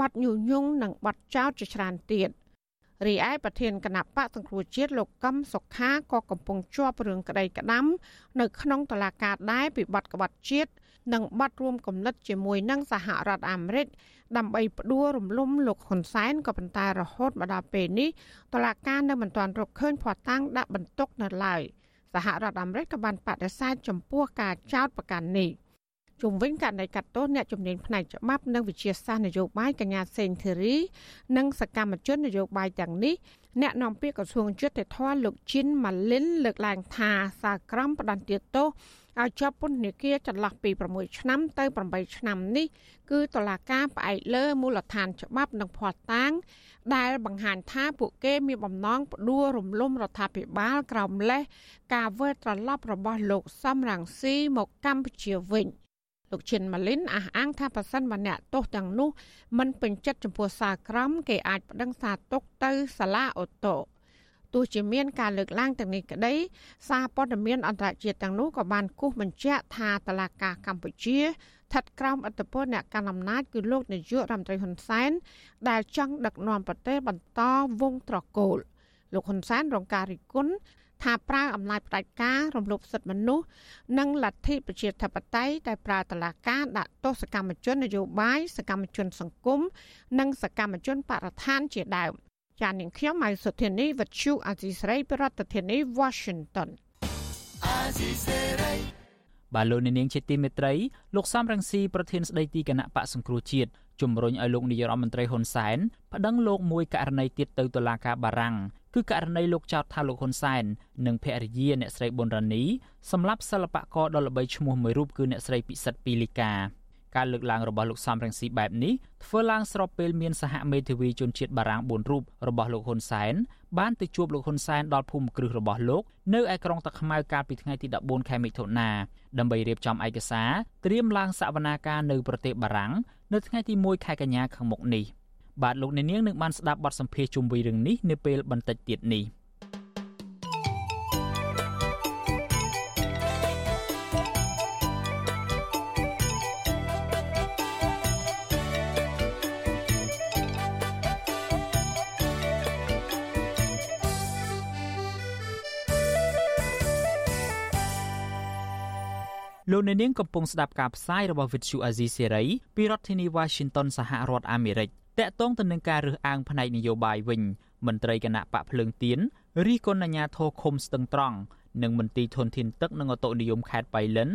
Speaker 12: បទញុះញង់និងបទចោទជាច្រើនទៀតរីឯប្រធានគណៈបកសង្គ្រោះជាតិលោកកឹមសុខាក៏កំពុងជាប់រឿងក្តីក្តាំ នៅក្នុងតុលាការដែរពីបទក្បត់ជាតិនិងបាត់រួមគំនិតជាមួយនឹងសហរដ្ឋអាមេរិក ដើម្បីផ្ដួលរំលំលោកហ៊ុនសែនក៏ប៉ុន្តែរហូតមកដល់ពេលនេះតឡាការនៅមិនទាន់រកឃើញភ័ស្តុតាងដាក់បន្ទុកនៅឡើយសហរដ្ឋអាមេរិកក៏បានបដិសេធចំពោះការចោទប្រកាន់នេះជុំវិញករណីកាត់ទោសអ្នកជំនាញផ្នែកច្បាប់និងវិជាសាស្ត្រនយោបាយកញ្ញាសេងធីរីនិងសកម្មជននយោបាយទាំងនេះអ្នកនាំពាក្យក្រសួងយុតិធធម៌លោកជីនម៉ាលីនលើកឡើងថាសាក្រមផ្ដន្ទាទោស ឲ្យជាប់ពន្ធនាគារចន្លោះពី6ឆ្នាំទៅ8ឆ្នាំនេះគឺតុលាការផ្អែកលើមូលដ្ឋានច្បាប់និងភស្តុតាង ដែលបង្ហាញថាពួកគេមានបំណងផ្ដួលរំលំរដ្ឋាភិបាលក្រោមលេសការវិលត្រឡប់របស់លោកសំរងស៊ីមកកម្ពុជាវិញលោកឈិនម៉ាលីនអះអាងថាប៉ះសិនបើអ្នកទោសទាំងនោះមិនពេញចិត្តចំពោះសារក្រមគេអាចប្តឹងសារទុកទៅសាលាអូតូ ទោះជាមានការលើកឡើងទាំងនេះក្តីសារព័ត៌មានអន្តរជាតិទាំងនោះក៏បានគូសបញ្ជាក់ថាតឡាការកម្ពុជាស្ថិតក្រោមអធិបតេយ្យអ្នកកាន់អំណាចគឺលោកនាយករដ្ឋមន្ត្រីហ៊ុនសែនដែលចង់ដឹកនាំប្រទេសបន្តវងត្រកូលលោកហ៊ុនសែនរងការរិះគន់ថាប្រើអំណាចផ្ដាច់ការរំលោភសិទ្ធិមនុស្សនិងលទ្ធិប្រជាធិបតេយ្យតែប្រើតឡាការដាក់ទោសកម្មជននយោបាយសកម្មជនសង្គមនិងសកម្មជនបរិស្ថានជាដើម ចាននាងខ្ញុំម៉ៃសុធានីវិទ្យុអាស៊ីសេរីប្រធានាធិបតី Washington អាស៊ីសេ
Speaker 4: រីបាទលោកនាងជាទីមេត្រីលោកសំរងស៊ីប្រធានស្ដីទីគណៈបកសង្គ្រោះជាតិជំរុញឲ្យលោកនាយរដ្ឋមន្ត្រីហ៊ុនសែនប្តឹងលោកមួយករណីទៀតទៅតុលាការបារាំងគឺករណីលោកចោទថាលោកហ៊ុនសែននិងភរិយាអ្នកស្រីប៊ុនរ៉ានីសម្រាប់សិល្បករដ៏ល្បីឈ្មោះមួយរូបគឺអ្នកស្រីពិសិដ្ឋពីលីកា ការលើកឡើងរបស់លោកសំរងស៊ីបែបនេះធ្វើឡើងស្របពេលមានសហមេធាវីជនជាតិបារាំង4រូបរបស់លោកហ៊ុនសែនបានទៅជួបលោកហ៊ុនសែនដល់ភូមិគ្រឹះរបស់លោកនៅឯក្រុងតាខ្មៅកាលពីថ្ងៃទី14ខែមិថុនាដើម្បីរៀបចំឯកសារត្រៀមឡើងសវនាការនៅប្រទេសបារាំងនៅថ្ងៃទី1ខែកញ្ញាខាងមុខនេះបាទលោកអ្នកនាងនឹងបានស្ដាប់បទសម្ភាសន៍ជុំវិញរឿងនេះនៅពេលបន្តិចទៀតនេះ។ លោកអ្នកនាងកំពុងស្ដាប់ការផ្សាយរបស់ Vuthu Azizi Serai ពីរដ្ឋធានី Washington សហរដ្ឋអាមេរិកតកតងទៅនឹងការរើសអើងផ្នែកនយោបាយវិញមន្ត្រីគណៈបកភ្លើងទៀនរីកុនអាញាធរឃុំស្ទឹងត្រង់និងមន្ទីរធនធានទឹកនិងអូតូនិយមខេត្តបៃលិន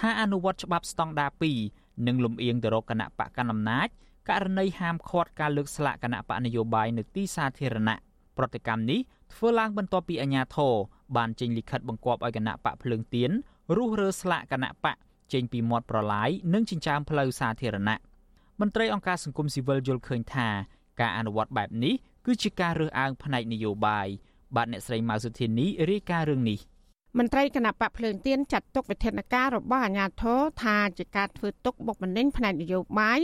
Speaker 4: ថាអនុវត្តច្បាប់ស្តង់ដារ2និងលំអៀងទៅរកគណៈបកកណ្ដាលអំណាចករណីហាមឃាត់ការលើកស្លាកគណៈបកនយោបាយនៅទីសាធារណៈប្រតិកម្មនេះធ្វើឡើងបន្ទាប់ពីអាញាធរបានចេញលិខិតបង្គាប់ឲ្យគណៈបកភ្លើងទៀន រុះរើស្លាកគណៈបកចេញពីមាត់ប្រឡាយនិងចិញ្ចើមផ្លូវសាធារណៈមន្ត្រីអង្គការសង្គមស៊ីវិលយល់ឃើញថាការអនុវត្តបែបនេះគឺជាការរើសអើងផ្នែកនយោបាយបាទអ្នកស្រីម៉ៅសុធានីរាយការណ៍រឿងនេះ
Speaker 12: មន្ត្រីគណៈបកភ្លើងទៀនចាត់ទុកវិធានការរបស់អាជ្ញាធរថាជាការធ្វើទុកបុកម្នេញផ្នែកនយោបាយ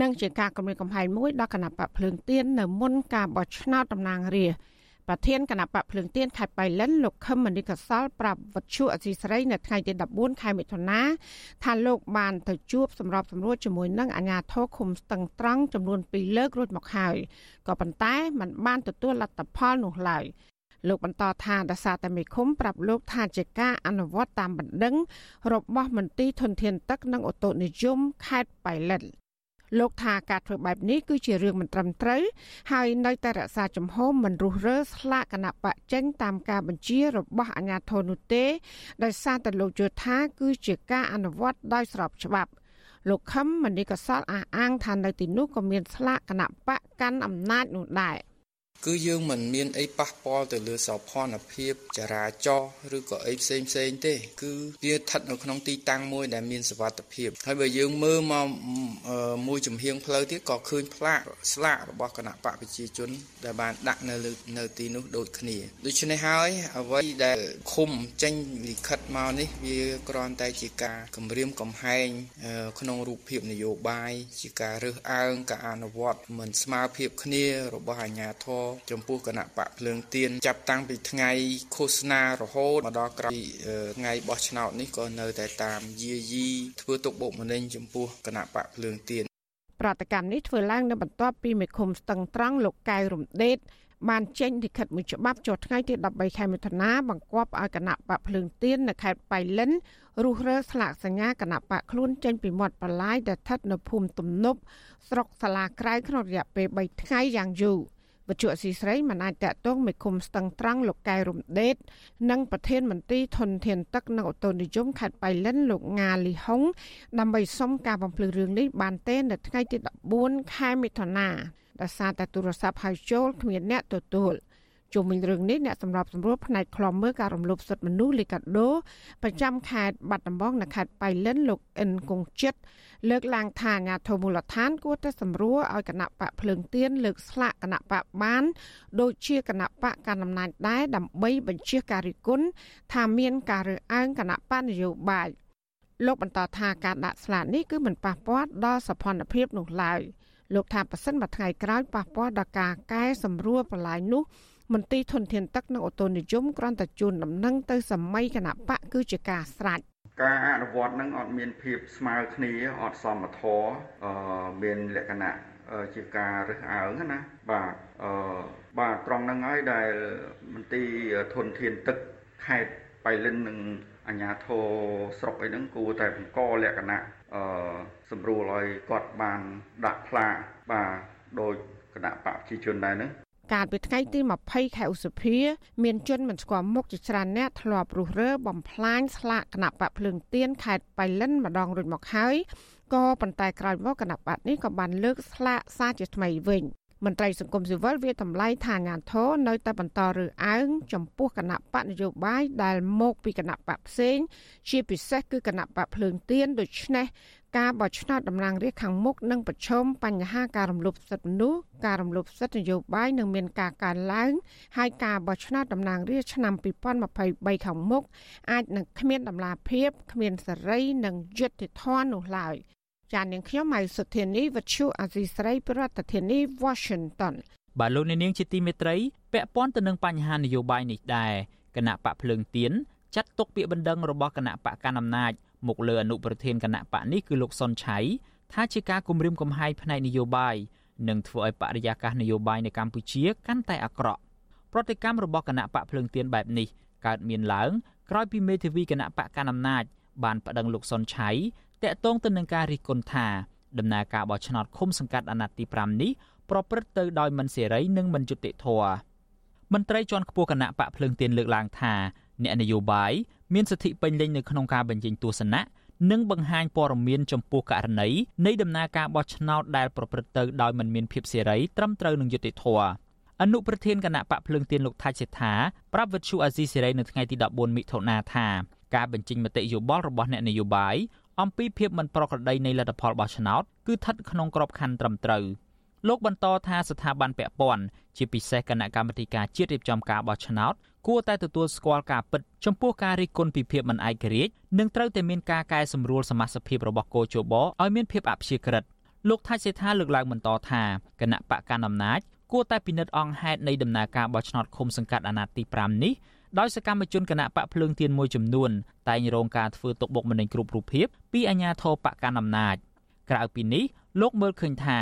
Speaker 12: និងជាការគំរាមកំហែងមួយដល់គណៈបកភ្លើងទៀននៅមុនការបោះឆ្នោតតំណាងរាស្ត្រ ប្រធានគណៈបកភ្លើងទៀនខេត្តបៃលិនលោកខឹមមនីកសលប្រាប់វិទ្យុអសីស្រីនៅថ្ងៃទី14ខែមិថុនាថាលោកបានទៅជួបសម្របសម្រួលជាមួយនឹងអាជ្ញាធរឃុំស្ទឹងត្រង់ចំនួន2លើករួចមកហើយក៏ប៉ុន្តែมันបានទទួលលទ្ធផលនោះឡើយលោកបន្តថាដសារតែមេឃុំប្រាប់លោកថាជាការអនុវត្តតាមបណ្ដឹងរបស់មន្ទីរធនធានទឹកនិងអូតូនិយមខេត្តបៃលិន លោកថាការធ្វើបែបនេះគឺជារឿងមិនត្រឹមត្រូវហើយនៅតែរក្សាជំហរមិនរុះរើស្លាកគណៈបកចេញតាមការបញ្ជារបស់អាជ្ញាធរនោះទេដោយសារតែលោកយល់ថាគឺជាការអនុវត្តដោយស្របច្បាប់លោកខឹមមនីកសលអះអាងថានៅទីនោះក៏មានស្លាកគណៈបកកាន់អំណាចនោះដែរ
Speaker 13: គឺយើងមិនមានអីប៉ះពាល់ទៅលើសោភ័ណភាពចរាចរណ៍ឬក៏អីផ្សេងផ្សេងទេ គឺវាស្ថិតនៅក្នុងទីតាំងមួយដែលមានសុវត្ថិភាពហើយបើយើងមើលមកមួយចំហៀងផ្លូវទៀតក៏ឃើញផ្លាកស្លាករបស់គណៈបកប្រជាជន ដែលបានដាក់នៅលើនៅទីនោះដូចគ្នាដូច្នេះហើយអ្វីដែលឃុំចេញលិខិតមកនេះវាគ្រាន់តែជាការគម្រាមកំហែងក្នុងរូបភាពនយោបាយជាការរើសអើងការអនុវត្តមិនស្មើភាពគ្នារបស់អាជ្ញាធរចំពោះគណៈបកភ្លើងទៀនចាប់តាំងពីថ្ងៃឃោសនារហូតមកដល់ក្រោយថ្ងៃបោះឆ្នោតនេះក៏នៅតែតាមយាយីធ្វើទុកបុកម្នេញចំពោះគណៈបកភ្លើងទៀន
Speaker 12: ប្រតិកម្មនេះធ្វើឡើងនៅបន្ទាប់ពីមេឃុំស្ទឹងត្រង់លោកកៅរំដេតបានចេញលិខិតមួយច្បាប់ចុះថ្ងៃទី13ខែមិថុនាបង្គាប់ឲ្យគណៈបកភ្លើងទៀននៅខេត្តបៃលិនរុះរើស្លាកសញ្ញាគណៈបកខ្លួនចេញពីមាត់បលាយដែលស្ថិតនៅភូមិទំនប់ស្រុកសាឡាក្រៅក្នុងរយៈពេល3ថ្ងៃយ៉ាងយូរ វត្ថុអសីស្រីមិនអាចតកតងមេឃុំស្ទឹងត្រង់លោកកែរំដេត និងប្រធានមន្ត្រីធនធានទឹកនិងអូតូនិយមខេត្តបៃលិនលោកងាលីហុងដើម្បីសុំការបំភ្លឺរឿងនេះបានទេនៅថ្ងៃទី14ខែមិថុនាដោយសារតែទូរស័ព្ទហៅចូលគ្មានអ្នកទទួល ជុំវិញរឿងនេះអ្នកសម្របសម្រួលផ្នែកខ្លំមើលការរំលោភសិទ្ធិមនុស្សលីកាដូប្រចាំខេត្តបាត់ដំបងនៅខេត្តបៃលិនលោកអិនគងចិត្តលើកឡើងថាអាញាធមូលដ្ឋានគួរតែសម្រួលឲ្យគណៈបកភ្លើងទៀនលើកស្លាកគណៈបកបាន ដូចជាគណៈបកកណ្ដាលអំណាចដែរដើម្បីបញ្ជាការរិះគន់ថាមានការរើសអើងគណៈបកនយោបាយលោកបន្តថាការដាក់ស្លាកនេះគឺមិនប៉ះពាល់ដល់សភនភាពនោះឡើយលោកថាប៉ះសិនមួយថ្ងៃក្រោយប៉ះពាល់ដល់ការកែសម្រួលបន្លាយនោះ មន្ត្រីធនធានទឹកនិងអូតូនិយមគ្រាន់តែជូនដំណឹងទៅសម័យគណៈបកគឺជាការស្រេច
Speaker 14: ការអនុវត្តនឹងអត់មានភាពស្មើគ្នាអត់សមធម៌អឺមានលក្ខណៈជាការរើសអើងណាបាទអឺបាទត្រង់ហ្នឹងហើយដែលមន្ត្រីធនធានទឹកខេត្តបៃលិននិងអាជ្ញាធរស្រុកអីហ្នឹងគួរតែបង្កលក្ខណៈអឺសម្រួលឲ្យគាត់បានដាក់ផ្លាកបាទដោយគណៈបកប្រជាជនដែរហ្នឹង
Speaker 12: កាលពីថ្ងៃទី20ខែឧសភា មានជនមិនស្គាល់មុខជាច្រើនអ្នកធ្លាប់រុះរើបំផ្លាញស្លាកគណៈបកភ្លើងទៀនខេត្តបៃលិនម្ដងរួចមកហើយក៏ប៉ុន្តែក្រោយមកគណៈបកនេះក៏បានលើកស្លាកសារជាថ្មីវិញមន្ត្រីសង្គមស៊ីវិលវាតម្លៃថាអាញាធរនៅតែបន្តរើសអើងចំពោះគណៈបកនយោបាយដែលមកពីគណៈបកផ្សេង ជាពិសេសគឺគណៈបកភ្លើងទៀនដូច្នេះ ការបោះឆ្នោតតំណាងរាស្ត្រខាងមុខនឹងប្រឈមបញ្ហាការរំលោភសិទ្ធិមនុស្សការរំលោភសិទ្ធិនយោបាយនឹងមានការកើនឡើងហើយការបោះឆ្នោតតំណាងរាស្ត្រឆ្នាំ2023ខាងមុខអាចនឹងគ្មានដំណាភាពគ្មានសេរីនិងយុត្តិធម៌នោះឡើយចាននាងខ្ញុំម៉ៃសុធានីវັດឈូអាស៊ីស្រីប្រធានាធិបតី Washington
Speaker 4: បាទលោកនាងជាទីមេត្រីពាក់ព័ន្ធទៅនឹងបញ្ហានយោបាយនេះដែរគណៈបកភ្លើងទៀនចាត់ទុកពាក្យបណ្ដឹងរបស់គណៈបកកណ្ដាលអំណាច មកលើអនុប្រធានគណៈបកនេះគឺលោកសុនឆៃថាជាការគំរាមកំហែងផ្នែកនយោបាយនិងធ្វើឲ្យបរិយាកាសនយោបាយនៅកម្ពុជាកាន់តែអាក្រក់ប្រតិកម្មរបស់គណៈបកភ្លើងទៀនបែបនេះកើតមានឡើងក្រោយពីមេធាវីគណៈបកកណ្ដាលអំណាចបានប្តឹងលោកសុនឆៃតាក់ទងទៅនឹងការរិះគន់ថាដំណើរការបោះឆ្នោតឃុំសង្កាត់អាណត្តិទី5នេះប្រព្រឹត្តទៅដោយមិនសេរីនិងមិនយុត្តិធម៌មន្ត្រីជាន់ខ្ពស់គណៈបកភ្លើងទៀនលើកឡើងថា អ្នកនយោបាយមានសិទ្ធិពេញលេញនៅក្នុងការបញ្ចេញទស្សនៈនិងបង្ហាញព័ត៌មានចំពោះករណីនៃដំណើរការបោះឆ្នោតដែលប្រព្រឹត្តទៅដោយមិនមានភាពសេរីត្រឹមត្រូវនឹងយុត្តិធម៌អនុប្រធានគណៈបកភ្លើងទៀនលោកថាច់សេដ្ឋាប្រាប់វិទ្យុអាស៊ីសេរីនៅថ្ងៃទី14មិថុនាថាការបញ្ចេញមតិយោបល់របស់អ្នកនយោបាយអំពីភាពមិនប្រក្រតីនៃលទ្ធផលបោះឆ្នោតគឺស្ថិតក្នុងក្របខ័ណ្ឌត្រឹមត្រូវលោកបន្តថាស្ថាប័នពាក់ព័ន្ធជាពិសេសគណៈកម្មាធិការជាតិរៀបចំការបោះឆ្នោត គួរតែទទួលស្គាល់ការពិតចំពោះការរិះគន់ពីភាពមិនឯករាជ្យនិងត្រូវតែមានការកែសម្រួលសមាជិកភាពរបស់កោជបឲ្យមានភាពអព្យាក្រឹតលោកថាច់សេដ្ឋាលើកឡើងបន្តថាគណៈបកកណ្ដាលអំណាចគួរតែពិនិត្យអង្គហេតុនៃដំណើរការបោះឆ្នោតឃុំសង្កាត់អាណត្តិទី5នេះដោយសកម្មជនគណៈបកភ្លើងទៀនមួយចំនួនតែងរងការធ្វើទុកបុកម្នេញគ្រប់រូបភាពពីអាជ្ញាធរបកកណ្ដាលអំណាចក្រៅពីនេះលោកមើលឃើញថា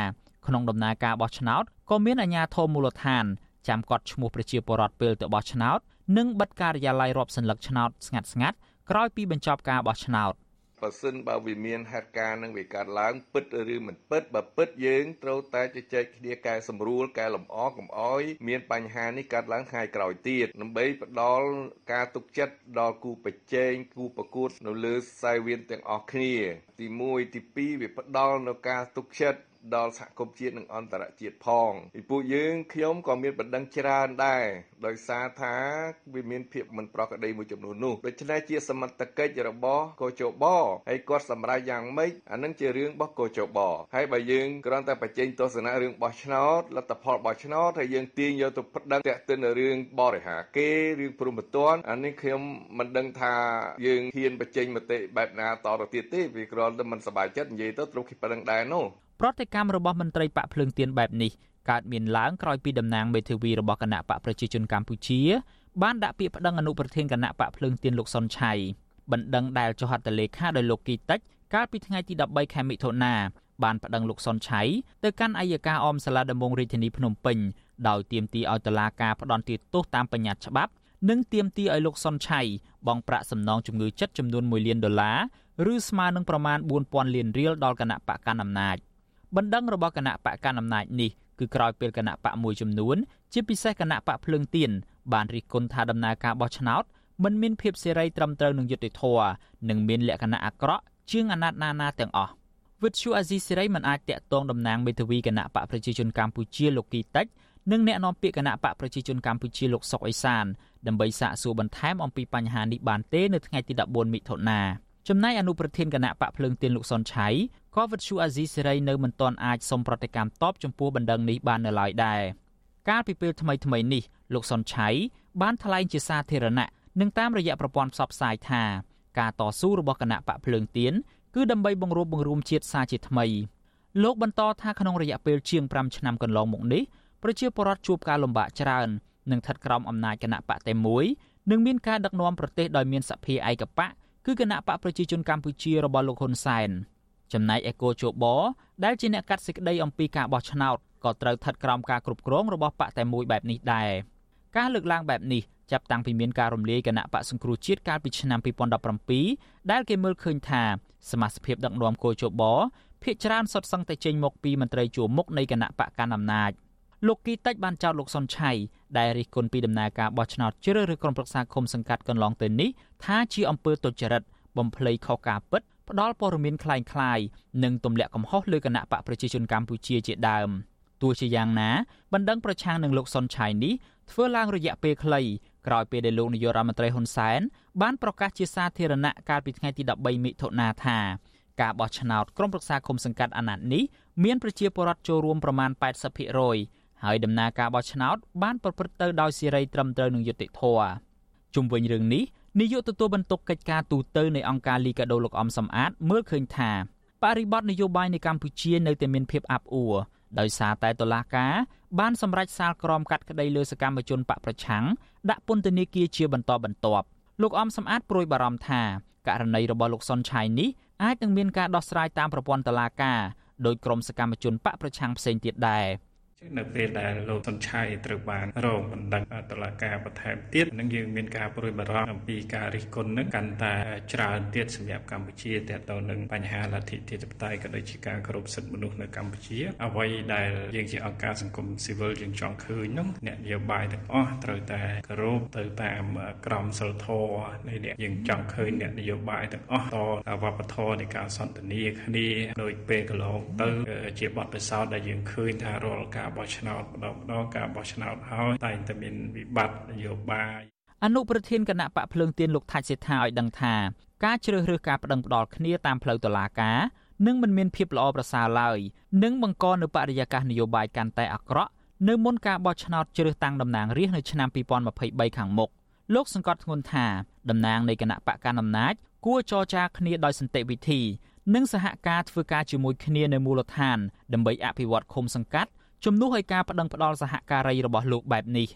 Speaker 4: ក្នុងដំណើរការបោះឆ្នោតក៏មានអាជ្ញាធរមូលដ្ឋាន ចាំកត់ឈ្មោះប្រជាពលរដ្ឋពេលទៅបោះឆ្នោតនិងបិទការិយាល័យរាប់សន្លឹកឆ្នោតស្ងាត់ស្ងាត់ក្រោយពីបញ្ចប់ការបោះឆ្នោត
Speaker 15: បើសិនបើវាមានហេតុការណ៍នឹងវាកើតឡើងពិតឬមិនពិតបើពិតយើងត្រូវតែជជែកគ្នាកែសម្រួលកែលម្អកុំអោយមានបញ្ហានេះកើតឡើងថ្ងៃក្រោយទៀតដើម្បីផ្ដល់ការទុកចិត្តដល់គូប្រជែងគូប្រកួតនៅលើខ្សែវៀនទាំងអស់គ្នា ទី1ទី2វាផ្ដល់នៅការទុកចិត្ត ដល់សហគមន៍ជាតិនិងអន្តរជាតិផងពីពួកយើងខ្ញុំក៏មានបណ្ដឹងច្រើនដែរដោយសារថាវាមានភាពមិនប្រក្រតីមួយចំនួននោះដូច្នេះជាសមត្ថកិច្ចរបស់កោជបហើយគាត់សម្រេចយ៉ាងម៉េចអានឹងជារឿងរបស់កោជបហើយបើយើងគ្រាន់តែបញ្ចេញទស្សនៈរឿងបោះឆ្នោតលទ្ធផលបោះឆ្នោតហើយយើងទាញយកទៅប្តឹងតាក់ទិនរឿងបរិហាគេរឿងព្រមត្តនអានេះខ្ញុំមិនដឹងថាយើងហ៊ានបញ្ចេញមតិបែបណាតទៅទៀតទេវាគ្រាន់តែមិនសប្បាយចិត្តនិយាយទៅត្រូវគេប្តឹងដែរនោះ
Speaker 4: ប្រតិកម្មរបស់មន្ត្រីបកភ្លើងទៀនបែបនេះកើតមានឡើងក្រោយពីតំណាងមេធាវីរបស់គណៈបកប្រជាជនកម្ពុជាបានដាក់ពាក្យប្តឹងអនុប្រធានគណៈបកភ្លើងទៀនលោកសុនឆៃបណ្ដឹងដែលចុះហត្ថលេខាដោយលោកគីតិចកាលពីថ្ងៃទី13ខែមិថុនាបានប្តឹងលោកសុនឆៃទៅកាន់អัยការអមសាលាដំបងរាជធានីភ្នំពេញដោយទាមទារឲ្យតុលាការផ្តន្ទាទោសតាមបញ្ញត្តិច្បាប់ និងទាមទារឲ្យលោកសុនឆៃបង់ប្រាក់សំណងជំងឺចិត្តចំនួន1លានដុល្លារឬស្មើនឹងប្រមាណ4000លានរៀលដល់គណៈបកកណ្ដាលអំណាច បណ្ដឹងរបស់គណៈបកកណ្ដាលអំណាចនេះគឺក្រោយពេលគណៈបកមួយចំនួនជាពិសេសគណៈបកភ្លើងទៀនបានរិះគន់ថាដំណើរការបោះឆ្នោតមិនមានភាពសេរីត្រឹមត្រូវនឹងយុត្តិធម៌និងមានលក្ខណៈអាក្រក់ជាងអាណត្តិណាណាទាំងអស់វិទ្យុអាស៊ីសេរីមិនអាចតាក់ទងតំណាងមេធាវីគណៈបកប្រជាជនកម្ពុជាលោកគីតិចនិងអ្នកនាំពាក្យគណៈបកប្រជាជនកម្ពុជាលោកសុកអេសានដើម្បីសាកសួរបន្ថែមអំពីបញ្ហានេះបានទេនៅថ្ងៃទី14មិថុនាចំណែកអនុប្រធានគណៈបកភ្លើងទៀនលោកសុនឆៃ ក៏វិទ្យុអាស៊ីសេរីនៅមិនទាន់អាចសុំប្រតិកម្មតបចំពោះបណ្ដឹងនេះបាននៅឡើយដែរកាលពីពេលថ្មីថ្មីនេះលោកសុនឆៃបានថ្លែងជាសាធារណៈនិងតាមរយៈប្រព័ន្ធផ្សព្វផ្សាយថាការតស៊ូរបស់គណៈបកភ្លើងទៀនគឺដើម្បីបង្រួបបង្រួមជាតិសាជាថ្មីលោកបន្តថាក្នុងរយៈពេលជាង5ឆ្នាំកន្លងមកនេះប្រជាពលរដ្ឋជួបការលំបាកច្រើននិងស្ថិតក្រោមអំណាចគណៈបកតែមួយនិងមានការដឹកនាំប្រទេសដោយមានសភាឯកបកគឺគណៈបកប្រជាជនកម្ពុជារបស់លោកហ៊ុនសែន ចំណែកអេកូជបដែលជាអ្នកកាត់សេចក្តីអំពីការបោះឆ្នោតក៏ត្រូវស្ថិតក្រោមការគ្រប់គ្រងរបស់បកតែមួយបែបនេះដែរការលើកឡើងបែបនេះចាប់តាំងពីមានការរំលាយគណៈបកសង្គ្រោះជាតិកាលពីឆ្នាំ2017ដែលគេមើលឃើញថាសមាជិកដឹកនាំគោជបភាកច្រើនសុទ្ធសឹងតែចេញមកពីមន្ត្រីជួរមុខនៃគណៈបកកណ្ដាលអំណាចលោកគីតិចបានចោទលោកសុនឆៃដែលរិះគន់ពីដំណើរការបោះឆ្នោតជ្រើសរើសក្រុមប្រឹក្សាឃុំសង្កាត់កន្លងទៅនេះថាជាអំពើទុច្ចរិតបំភ្លៃខុសការពិត ផ្ដាល់ព័ត៌មានคล้ายៗនិងទម្លាក់កំហុសលើគណៈបកប្រជាជនកម្ពុជាជាដើមទោះជាយ៉ាងណាបណ្ដឹងប្រឆាំងនឹងលោកសុនឆៃនេះធ្វើឡើងរយៈពេលខ្លីក្រោយពេលដែលលោកនាយករដ្ឋមន្ត្រីហ៊ុនសែនបានប្រកាសជាសាធារណៈកាលពីថ្ងៃទី13មិថុនាថាការបោះឆ្នោតក្រុមប្រឹក្សាគុំសង្កាត់អាណត្តិនេះមានប្រជាពលរដ្ឋចូលរួមប្រមាណ80%ហើយដំណើរការបោះឆ្នោតបានប្រព្រឹត្តទៅដោយសេរីត្រឹមត្រូវនឹងយុត្តិធម៌ជុំវិញរឿងនេះ នាយកទទួលបន្ទុកកិច្ចការទូតនៃអង្គការលីកាដូលោកអំសំអាតមើលឃើញថាបរិបទនយោបាយនៅកម្ពុជានៅតែមានភាពអាប់អួរដោយសារតែតុលាការបានសម្រេចសាលក្រមកាត់ក្តីលើសកម្មជនបកប្រឆាំងដាក់ពន្ធនាគារជាបន្តបន្ទាប់លោកអំសំអាតព្រួយបារម្ភថាករណីរបស់លោកសុនឆៃនេះអាចនឹងមានការដោះស្រាយតាមប្រព័ន្ធតុលាការដោយក្រុមសកម្មជនបកប្រឆាំងផ្សេងទៀតដែរ។
Speaker 10: នៅពេលដែលលោកសុនឆៃត្រូវបានរងបណ្ដឹងតុលាការបន្ថែមទៀតនឹងយើងមានការប្រួយបារម្ភអំពីការរិះគន់នឹងកាន់តែច្រើនទៀតសម្រាប់កម្ពុជាទាក់ទងនឹងបញ្ហាលទ្ធិប្រជាធិបតេយ្យក៏ដូចជាការគោរពសិទ្ធិមនុស្សនៅកម្ពុជាអ្វីដែលយើងជាអង្គការសង្គមស៊ីវិលយើងចង់ឃើញនោះអ្នកនយោបាយទាំងអស់ត្រូវតែគោរពទៅតាមក្រមសីលធម៌នៃអ្នកយើងចង់ឃើញអ្នកនយោបាយទាំងអស់តវប្បធម៌នៃការសន្ទនាគ្នាដោយពេលកន្លងទៅជាបទពិសោធន៍ដែលយើងឃើញថារាល់ការបោះឆ្នោតម្ដងម្ដងការបោះឆ្នោតហើយតែងតែមានវិបត្តិនយោបាយ
Speaker 4: អនុប្រធានគណៈបកភ្លើងទៀនលោកថាច់សេដ្ឋាឲ្យដឹងថាការជ្រើសរើសការប្តឹងផ្តល់គ្នាតាមផ្លូវតុលាការនឹងមិនមានភាពល្អប្រសើរឡើយនិងបង្កនៅបរិយាកាសនយោបាយកាន់តែអាក្រក់នៅមុនការបោះឆ្នោតជ្រើសតាំងតំណាងរាស្ត្រនៅឆ្នាំ2023ខាងមុខលោកសង្កត់ធ្ងន់ថាតំណាងនៃគណៈបកកណ្ដាលអំណាចគួរចរចាគ្នាដោយសន្តិវិធី និងសហការធ្វើការជាមួយគ្នានៅមូលដ្ឋានដើម្បីអភិវឌ្ឍឃុំសង្កាត់ ជំនួសឲ្យការប្តឹងផ្តល់សហការីរបស់លោកបែបនេះ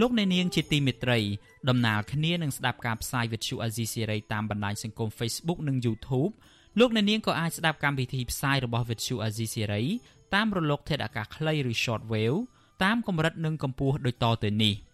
Speaker 4: លោកអ្នកនាងជាទីមេត្រីដំណើរគ្នានឹងស្ដាប់ការផ្សាយវិទ្យុអាស៊ីសេរីតាមបណ្ដាញសង្គម Facebook និង YouTube លោកអ្នកនាងក៏អាចស្ដាប់កម្មវិធីផ្សាយរបស់វិទ្យុអាស៊ីសេរីតាមរលកធាតុអាកាសខ្លីឬ Shortwave តាមកម្រិតនិងកម្ពស់ដូចតទៅនេះ។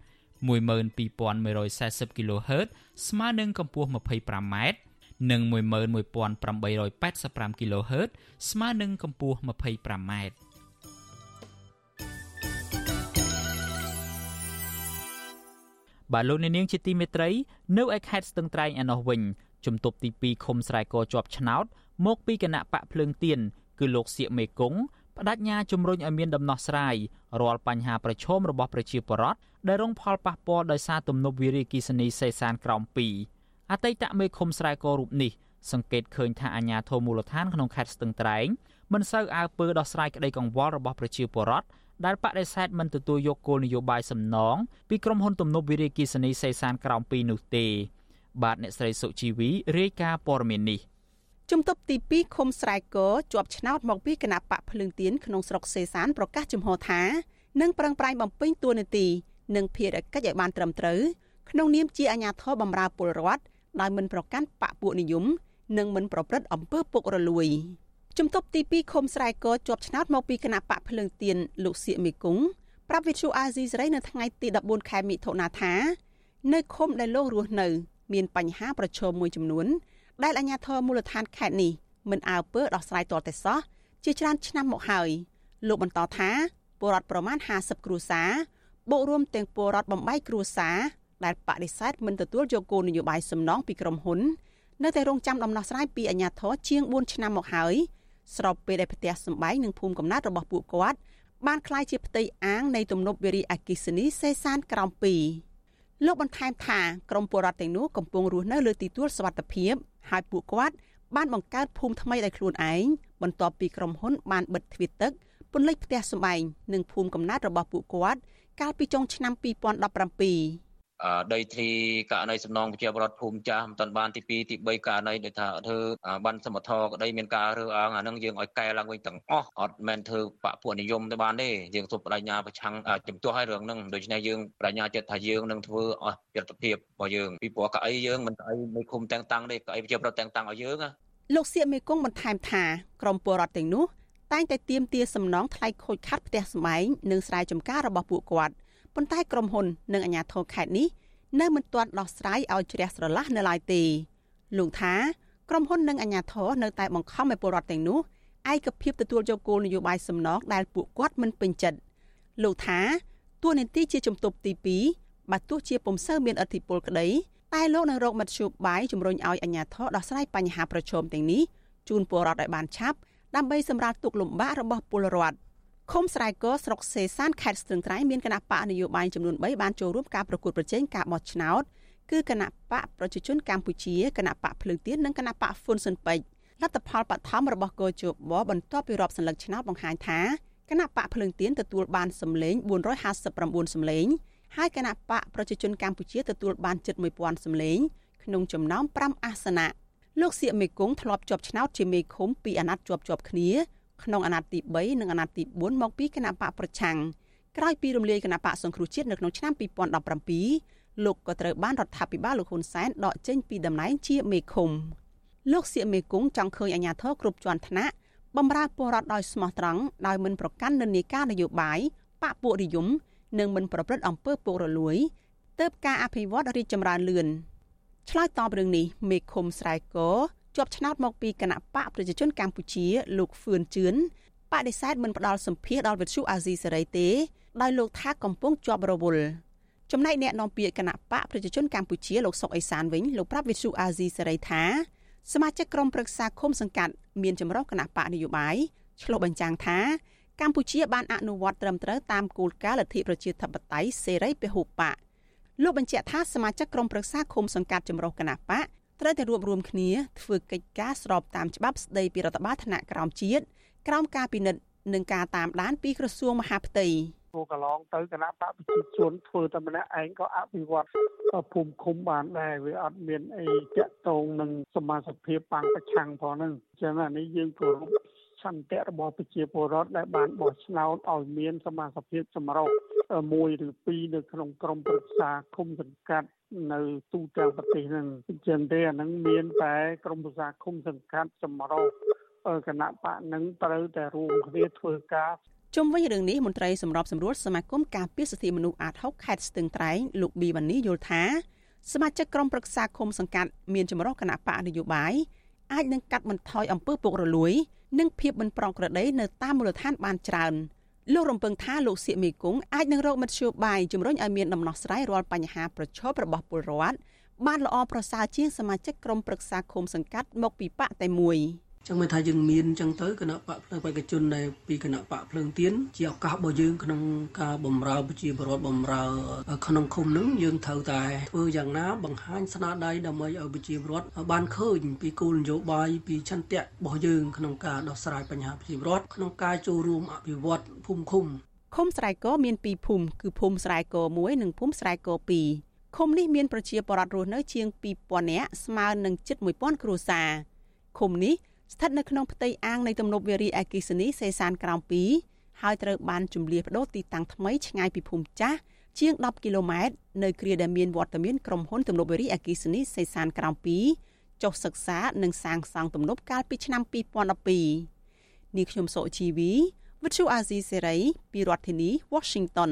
Speaker 4: 12140 kHz ស្មើនឹងកម្ពស់ 25m និង11885 kHz ស្មើនឹងកម្ពស់ 25m បាទលោកអ្នកនាងជាទីមេត្រី នៅឯខេត្តស្ទឹងត្រែងឯណោះវិញជំទប់ទី2ឃុំស្រែកជាប់ឆ្នោត មកពីគណៈបកភ្លើងទៀនគឺលោកសៀកមេគង្គ បដិញ្ញាជំរុញឲ្យមានដំណោះស្រាយរាល់បញ្ហាប្រឈមរបស់ប្រជាពលរដ្ឋដែលរងផលប៉ះពាល់ដោយសារទំនប់វារីអគ្គិសនីសេសានក្រោម2អតីតមេឃុំស្រែករូបនេះសង្កេតឃើញថាអាជ្ញាធរមូលដ្ឋានក្នុងខេត្តស្ទឹងត្រែងមិនសូវអើពើដោះស្រាយក្តីកង្វល់របស់ប្រជាពលរដ្ឋដែលបដិសេធមិនទទួលយកគោលនយោបាយសំណងពីក្រុមហ៊ុនទំនប់វារីអគ្គិសនីសេសានក្រោម2នោះទេបាទអ្នកស្រីសុជីវីរាយការណ៍ព័ត៌មាននេះ
Speaker 16: ជំទប់ទី2ឃុំស្រែកជាប់ឆ្នោតមកពីគណៈបកភ្លើងទៀនក្នុងស្រុកសេសានប្រកាសជំហរថានឹងប្រឹងប្រែងបំពេញតួនាទីនិងភារកិច្ចឲ្យបានត្រឹមត្រូវក្នុងនាមជាអាជ្ញាធរបម្រើពលរដ្ឋដោយមិនប្រកាន់បកពួកនិយមនិងមិនប្រព្រឹត្តអំពើពុករលួយជំទប់ទី2ឃុំស្រែកជាប់ឆ្នោតមកពីគណៈបកភ្លើងទៀនលោកសៀកមេគង្គប្រាប់វិទ្យុអាស៊ីសេរីនៅថ្ងៃទី14ខែមិថុនាថា នៅឃុំដែលលោករស់នៅ មានបញ្ហាប្រឈមមួយចំនួន ដែលអាជ្ញាធរមូលដ្ឋានខេត្តនេះមិនអើពើដោះស្រាយទាល់តែសោះជាច្រើនឆ្នាំមកហើយលោកបន្តថាពលរដ្ឋប្រមាណ50គ្រួសារបូករួមទាំងពលរដ្ឋបំបីគ្រួសារដែលបដិសេធមិនទទួលយកគោលនយោបាយសំណងពីក្រុមហ៊ុន នៅតែរងចាំដំណោះស្រាយពីអាជ្ញាធរជាង4ឆ្នាំមកហើយស្របពេលដែលផ្ទះសម្បែងនិងភូមិកំណើតរបស់ពួកគាត់បានក្លាយជាផ្ទៃអាងនៃទំនប់វារីអគ្គិសនីសេសានក្រោម2លោកបន្ថែមថាក្រមពលរដ្ឋទាំងនោះកំពុងរស់នៅលើទីទួលសុវត្ថិភាព ហើយពួកគាត់បានបង្កើតភូមិថ្មីដោយខ្លួនឯងបន្ទាប់ពីក្រុមហ៊ុនបានបិទទ្វារទឹកពន្លិចផ្ទះសម្បែងនិងភូមិកំណើតរបស់ពួកគាត់កាលពីចុងឆ្នាំ2017
Speaker 17: ដីធ្លីករណីសំណងប្រជាពលរដ្ឋភូមិចាស់មិនទាន់បានទី2ទី3ករណីដែលថាធ្វើបានសមត្ថក្តីមានការរើសអើងអានឹងយើងឲ្យកែឡើងវិញទាំងអស់អត់មែនធ្វើបពពួកនិយមទៅបានទេយើងទប់បដិញ្ញាប្រឆាំងជំទាស់ឲ្យរឿងហ្នឹងដូច្នេះយើងបដិញ្ញាចិត្តថាយើងនឹងធ្វើអស់យត្តភាពរបស់យើងពីព្រោះកៅអីយើងមិនស្អីមិនឃុំតែងតាំងទេកៅអីប្រជាពលរដ្ឋតែងតាំងឲ្យយើង
Speaker 16: លោកសៀកមេគង្គបន្ថែមថាក្រមពលរដ្ឋទាំងនោះតែងតែទៀមទាសំណងថ្លៃខូចខាត់ផ្ទះសម្បែងនិងស្រែចម្ការរបស់ពួកគាត់ ប៉ុន្តែក្រុមហ៊ុននិងអាជ្ញាធរខេត្តនេះនៅមិនទាន់ដោះស្រាយឲ្យជ្រះស្រឡះនៅឡើយទេលោកថាក្រុមហ៊ុននិងអាជ្ញាធរនៅតែបង្ខំឲ្យពលរដ្ឋទាំងនោះឯកភាពទទួលយកគោលនយោបាយសំណងដែលពួកគាត់មិនពេញចិត្តលោកថាតួនាទីជាជំទប់ទី2បើទោះជាពុំសូវមានអធិបុលក្តីតែលោកនឹងរកមធ្យោបាយជំរុញឲ្យអាជ្ញាធរដោះស្រាយបញ្ហាប្រឈមទាំងនេះជូនពលរដ្ឋឲ្យបានឆាប់ដើម្បីសម្រាលទុក្ខលំបាករបស់ពលរដ្ឋ ឃុំស្រែកស្រុកសេសានខេត្តស្ទឹងត្រែងមានគណៈបកនយោបាយចំនួន3បានចូលរួមការប្រកួតប្រជែងការបោះឆ្នោតគឺគណៈបកប្រជាជនកម្ពុជាគណៈបកភ្លើងទៀននិងគណៈបកហ្វុនស៊ិនពេជ្រលទ្ធផលបឋមរបស់កោជបបន្ទាប់ពីរាប់សន្លឹកឆ្នោតបង្ហាញថាគណៈបកភ្លើងទៀនទទួលបានសម្លេង459សម្លេងហើយគណៈបកប្រជាជនកម្ពុជាទទួលបានជិត1000សម្លេងក្នុងចំណោម5អាសនៈលោកសៀកមេគង្គធ្លាប់ជាប់ឆ្នោតជាមេឃុំពីអាណត្តិជាប់ជាប់គ្នា ក្នុងអាណត្តិទី3និងអាណត្តិទី4មកពីគណៈបកប្រឆាំងក្រោយពីរំលាយគណៈបកសង្គ្រោះជាតិនៅក្នុងឆ្នាំ2017លោកក៏ត្រូវបានរដ្ឋាភិបាលលោកហ៊ុនសែនដកចេញពីតំណែងជាមេឃុំលោកសៀកមេគង្គចង់ឃើញអាជ្ញាធរគ្រប់ជាន់ថ្នាក់បំរើពលរដ្ឋដោយស្មោះត្រង់ដោយមិនប្រកាន់និន្នាការនយោបាយបកពួកនិយមនិងមិនប្រព្រឹត្តអំពើពុករលួយទើបការអភិវឌ្ឍរីកចម្រើនលឿនឆ្លើយតបរឿងនេះមេឃុំស្រែក ជាប់ឆ្នោតមកពីគណៈបកប្រជាជនកម្ពុជាលោកហ្វឿនជឿនបដិសេធមិនផ្ដល់សម្ភារដល់វិទ្យុអាស៊ីសេរីទេដោយលោកថាកំពុងជាប់រវល់ចំណែកអ្នកនាំពាក្យគណៈបកប្រជាជនកម្ពុជាលោកសុកអេសានវិញលោកប្រាប់វិទ្យុអាស៊ីសេរីថាសមាជិកក្រុមប្រឹក្សាឃុំសង្កាត់មានចម្រុះគណៈបកនយោបាយឆ្លុះបញ្ចាំងថាកម្ពុជាបានអនុវត្តត្រឹមត្រូវតាមគោលការណ៍លទ្ធិប្រជាធិបតេយ្យសេរីពហុបកលោកបញ្ជាក់ថាសមាជិកក្រុមប្រឹក្សាឃុំសង្កាត់ចម្រុះគណៈបក ត្រូវតែរួបរวมគ្នាធ្វើកិច្ចការស្របតាមច្បាប់ស្តីពីរដ្ឋបាលថ្នាក់ក្រោមជាតិក្រោមការពិនិត្យនិងការតាមដានពីក្រសួងមហាផ្ទៃ
Speaker 18: ពួកកន្លងទៅគណៈបកប្រជាជនធ្វើតែម្នាក់ឯងក៏អភិវឌ្ឍភូមិឃុំបានដែរវាអត់មានអីតាក់ទងនឹងសមាជិកភាពបាំងប្រឆាំងផងហ្នឹងអញ្ចឹងអានេះយើងគោរព សន្តិរបស់ប្រជាពលរដ្ឋដែលបានបោះឆ្នោតឲ្យមានសមាជិកភាពចម្រុះមួយឬពីរនៅក្នុងក្រមប្រឹក្សាឃុំសង្កាត់នៅទូទាំងប្រទេសហ្នឹងអញ្ចឹងទេអាហ្នឹងមានតែក្រមប្រឹក្សាឃុំសង្កាត់សម្រុះគណៈបកនឹងត្រូវតែរួមគ្នាធ្វើការ
Speaker 16: ជុំវិញរឿងនេះមន្ត្រីសម្របសម្រួលសមាគមការពារសិទ្ធិមនុស្សអាត6ខេត្តស្ទឹងត្រែងលោកប៊ីវ៉ានីយល់ថាសមាជិកក្រុមប្រឹក្សាឃុំសង្កាត់មានចម្រុះគណៈបកនយោបាយ អាចនឹងកាត់បន្ថយអំពើពុករលួយ និងភាពមិនប្រក្រតីនៅតាមមូលដ្ឋានបានច្រើនលោករំពឹងថាលោកសៀកមីគង្គអាចនឹងរកមធ្យោបាយជំរុញឲ្យមានដំណោះស្រាយរាល់បញ្ហាប្រឈមរបស់ពលរដ្ឋបានល្អប្រសើរជាងសមាជិកក្រុមប្រឹក្សាឃុំសង្កាត់មកពីបកតែមួយ។
Speaker 19: ចឹងមានថាយើងមានចឹងទៅគណៈបកភ្លើងបេក្ខជនដែលពីគណៈបកភ្លើងទៀនជាឱកាសរបស់យើងក្នុងការបំរើប្រជាពលរដ្ឋបំរើក្នុងឃុំនឹងយើងត្រូវតែធ្វើយ៉ាងណាបង្ហាញស្នាដៃដើម្បីឲ្យប្រជាពលរដ្ឋបានឃើញពីគោលនយោបាយពីឆន្ទៈរបស់យើងក្នុងការដោះស្រាយបញ្ហាប្រជាពលរដ្ឋក្នុងការចូលរួមអភិវឌ្ឍភូមិឃុំ
Speaker 16: ឃុំស្រែកមាន2ភូមិគឺភូមិស្រែក1និងភូមិស្រែក2ឃុំនេះមានប្រជាពលរដ្ឋរស់នៅជាង2000នាក់ស្មើនឹងជិត1000គ្រួសារឃុំនេះ ស្ថិតនៅក្នុងផ្ទៃអាងនៃទំនប់វារីអេគិសនីសេសានក្រោម2ហើយត្រូវបានជំលៀសបដូរទីតាំងថ្មីឆ្ងាយពីភូមិចាស់ជាង10គីឡូម៉ែត្រនៅគ្រាដែលមានវត្តមានក្រុមហ៊ុនទំនប់វារីអេគិសនីសេសានក្រោម2ចុះសិក្សានិងសាងសង់ទំនប់កាលពីឆ្នាំ2012នេះខ្ញុំសុជីវីវិទ្យុអាស៊ីសេរីពីរដ្ឋធានី Washington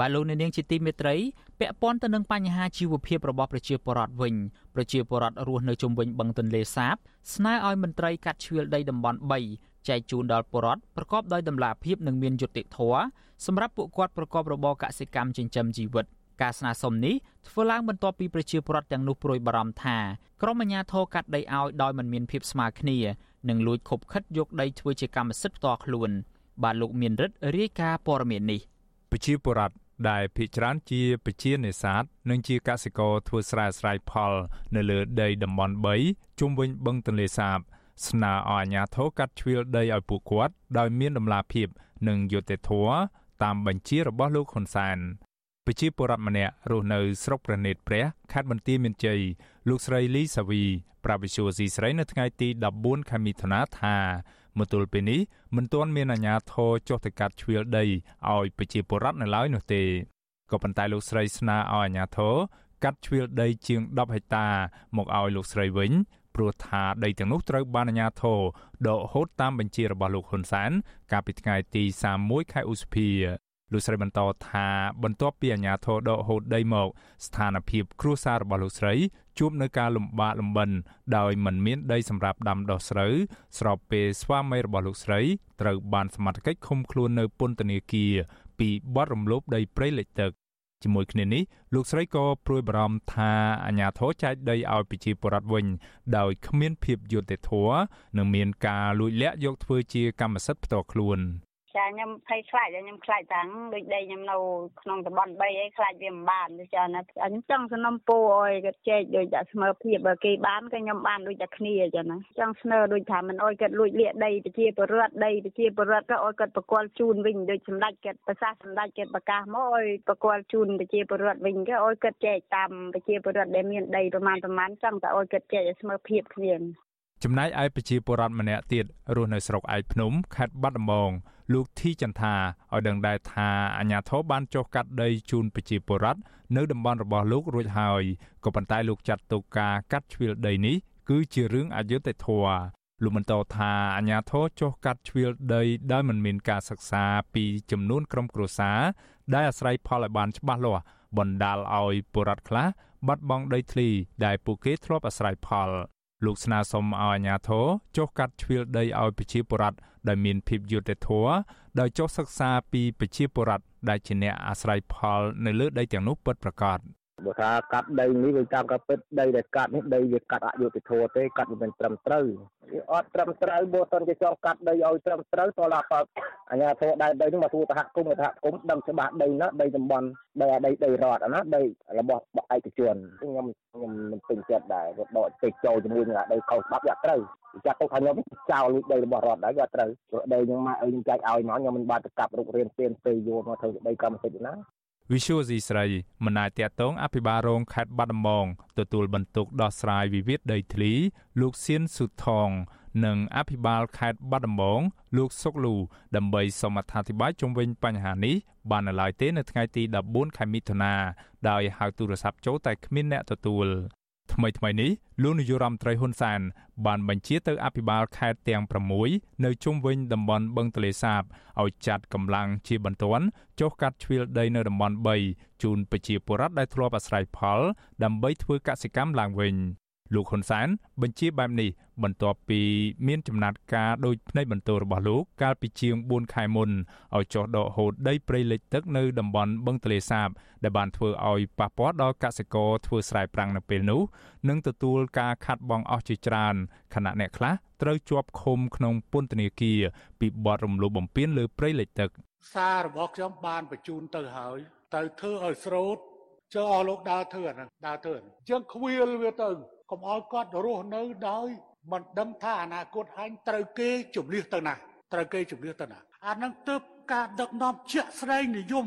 Speaker 4: បាទលោកអ្នកនាងជាទីមេត្រីពាក់ព័ន្ធទៅនឹងបញ្ហាជីវភាពរបស់ប្រជាពលរដ្ឋវិញប្រជាពលរដ្ឋរស់នៅជុំវិញបឹងទន្លេសាប ស្នើឲ្យមន្ត្រីកាត់ជ្រឿលដីតំបន់3ចែកជូនដល់ពលរដ្ឋប្រកបដោយតម្លាភាពនិងមានយុត្តិធម៌សម្រាប់ពួកគាត់ប្រកបរបរកសិកម្មចិញ្ចឹមជីវិតការស្នើសុំនេះធ្វើឡើងបន្ទាប់ពីប្រជាពលរដ្ឋទាំងនោះព្រួយបារម្ភថាក្រុមអាជ្ញាធរកាត់ដីឲ្យដោយមិនមានភាពស្មើគ្នានិងលួចខុបខិតយកដីធ្វើជាកម្មសិទ្ធិផ្ទាល់ខ្លួន បាទលោកមានរិទ្ធរាយការណ៍ព័ត៌មាននេះ
Speaker 20: ប្រជាពលរដ្ឋ ដែលភាគច្រើនជាពជានេសាទនិងជាកសិករធ្វើស្រែស្រ័យផល នៅលើដីតំបន់3ជុំវិញបឹងទន្លេសាប ស្នើឲ្យអាជ្ញាធរកាត់ជ្រៀលដីឲ្យពួកគាត់ដោយមានដំណាភាពនិងយុត្តិធម៌តាមបញ្ជារបស់លោកហ៊ុនសែនប្រជាពលរដ្ឋម្នាក់រស់នៅស្រុកព្រះនេត្រព្រះខេត្តបន្ទាយមានជ័យលោកស្រីលីសាវី ប្រាវិសុយស៊ីស្រីនៅថ្ងៃទី14ខែមិថុនាថា មកទល់ពេលនេះមិនទាន់មានអាជ្ញាធរចុះទៅកាត់ជ្រៀលដីឲ្យប្រជាពលរដ្ឋនៅឡើយនោះទេក៏ប៉ុន្តែលោកស្រីស្នើឲ្យអាជ្ញាធរកាត់ជ្រៀលដីជាង10ហិកតា មកឲ្យលោកស្រីវិញព្រោះថាដីទាំងនោះត្រូវបានអាជ្ញាធរដកហូតតាមបញ្ជារបស់លោកហ៊ុនសែនកាលពីថ្ងៃទី31ខែឧសភា លោកស្រីបន្តថាបន្ទាប់ពីអាជ្ញាធរដកហូតដីមកស្ថានភាពគ្រួសាររបស់លោកស្រីជួបនៅការលំបាកលំបិនដោយមិនមានដីសម្រាប់ដាំដុះស្រូវស្របពេលស្វាមីរបស់លោកស្រីត្រូវបានសមត្ថកិច្ចឃុំខ្លួននៅពន្ធនាគារពីបទរំលោភដីព្រៃលិចទឹកជាមួយគ្នានេះលោកស្រីក៏ព្រួយបារម្ភថាអាញាធរចែកដីឲ្យប្រជាពលរដ្ឋវិញ ដោយគ្មានភាពយុត្តិធម៌និងមានការលួចលាក់យកធ្វើជាកម្មសិទ្ធិផ្ទាល់ខ្លួន។
Speaker 21: ចាខ្ញុំភ័យខ្លាចខ្ញុំខ្លាចតាំងដូចដីខ្ញុំនៅក្នុងតំបន់3អីខ្លាចវាមិនបានទេចាណាខ្ញុំចង់សំណុំពរឲ្យគាត់ចែកដូចតែស្មើភាពបើគេបានក៏ខ្ញុំបានដូចតែគ្នាចាណាចង់ស្នើដូចថាមិនអោយគាត់លួចលាក់ដីប្រជាពលរដ្ឋដីប្រជាពលរដ្ឋក៏អោយគាត់ប្រគល់ជូនវិញដូចសម្ដេចគាត់ប្រសាសន៍សម្ដេចគាត់ប្រកាសមកអោយប្រគល់ជូនប្រជាពលរដ្ឋវិញក៏អោយគាត់ចែកតាមប្រជាពលរដ្ឋដែលមានដីប្រមាណប្រមាណចង់តែអោយគាត់ចែកឲ្យស្មើភាពគ្នា
Speaker 20: ចំណែកឯប្រជាពលរដ្ឋម្នាក់ទៀតរស់នៅស្រុកឯកភ្នំខេត្តបាត់ដំបង លោកធីចន្ទាឲ្យដឹងដែរថាអាញាធរបានចុះកាត់ដីជូនប្រជាពលរដ្ឋនៅតំបន់របស់លោករួចហើយក៏ប៉ុន្តែលោកចាត់ទុកការកាត់ជ្រៀលដីនេះគឺជារឿងអយុត្តិធម៌លោកបន្តថាអាញាធរចុះកាត់ជ្រៀលដីដោយមិនមានការសិក្សាពីចំនួនក្រុមគ្រួសារដែលអាស្រ័យផលឲ្យបានច្បាស់លាស់បណ្ដាលឲ្យពលរដ្ឋខ្លះបាត់បង់ដីធ្លីដែលពួកគេធ្លាប់អាស្រ័យផល លោកស្នើសុំឲ្យអាជ្ញាធរចុះកាត់ជ្រៀលដីឲ្យប្រជាពលរដ្ឋដែលមានភាពយុត្តិធម៌ដោយចុះសិក្សាពីប្រជាពលរដ្ឋដែលជាអ្នកអាស្រ័យផលនៅលើដីទាំងនោះពិតប្រាកដ
Speaker 22: បើថាកាត់ដីនេះវាតាមការពិតដីដែលកាត់នេះដីវាកាត់អយុត្តិធម៌ទេកាត់មិនត្រឹមត្រូវវាអត់ត្រឹមត្រូវបើតន់ជាចង់កាត់ដីឲ្យត្រឹមត្រូវតឡាបើអាញាធរដែរដីនោះមកទូសហគមន៍សហគមន៍ដឹងច្បាស់ដីណាដីតំបន់ដីដីដីរដ្ឋណាដីរបស់ឯកជនខ្ញុំខ្ញុំមិនពេញចិត្តដែរវាដកពេកចូលជាមួយនឹងដីខុសច្បាប់វាត្រូវចាត់ទុកថាខ្ញុំចោលលួចដីរបស់រដ្ឋដែរវាត្រូវព្រោះដីខ្ញុំមកឲ្យខ្ញុំចាច់ឲ្យមកខ្ញុំមិនបានទៅកាប់រុករៀនពេនពេលយកមកធ្វើដីកម្មសិទ្ធិណា
Speaker 20: វិសុយស៊ីស្រីមិនអាចតាក់ទងអភិបាលរងខេត្តបាត់ដំបងទទួលបន្ទុកដោះស្រាយវិវាទដីធ្លី លោកសៀនសុថង និងអភិបាលខេត្តបាត់ដំបង លោកសុកលូដើម្បីសូមអធិប្បាយជុំវិញបញ្ហានេះបាននៅឡើយទេនៅថ្ងៃទី14ខែមិថុនាដោយហៅទូរស័ព្ទចូលតែគ្មានអ្នកទទួល ថ្មីថ្មីនេះលោកនាយរដ្ឋមន្ត្រីហ៊ុនសែនបានបញ្ជាទៅអភិបាលខេត្តទាំង6នៅជុំវិញតំបន់បឹងទលេសាបឲ្យចាត់កម្លាំងជាបន្ទាន់ចុះកាត់ជ្រៀលដីនៅតំបន់3ជូនប្រជាពលរដ្ឋដែលធ្លាប់អាស្រ័យផលដើម្បីធ្វើកសិកម្មឡើងវិញ លោកហ៊ុនសែនបញ្ជាបែបនេះបន្ទាប់ពីមានចំណាត់ការដោយផ្នែកបន្ទោរបស់លោកកាលពីជាង4ខែមុនឲ្យចុះដកហូតដីព្រៃលិចទឹកនៅតំបន់បឹងទលេសាប ដែលបានធ្វើឲ្យប៉ះពាល់ដល់កសិករធ្វើស្រែប្រាំងនៅពេលនោះនិងទទួលការខាត់បងអស់ជាច្រើនខណៈអ្នកខ្លះត្រូវជាប់ឃុំក្នុងពន្ធនាគារពីបទរំលោភបំពានលើព្រៃលិចទឹក
Speaker 23: សាររបស់ខ្ញុំបានបញ្ជូនទៅហើយទៅធ្វើឲ្យស្រូតចុះអស់លោកដើរធ្វើអាហ្នឹងដើរធ្វើជាងខ្វៀលវាទៅ កុំឲ្យគាត់រស់នៅដោយមិនដឹងថាអនាគតហែងត្រូវគេជំនះទៅណាត្រូវគេជំនះទៅណាអានឹងទើបការដឹកនាំជាក់ស្ដែងនិយម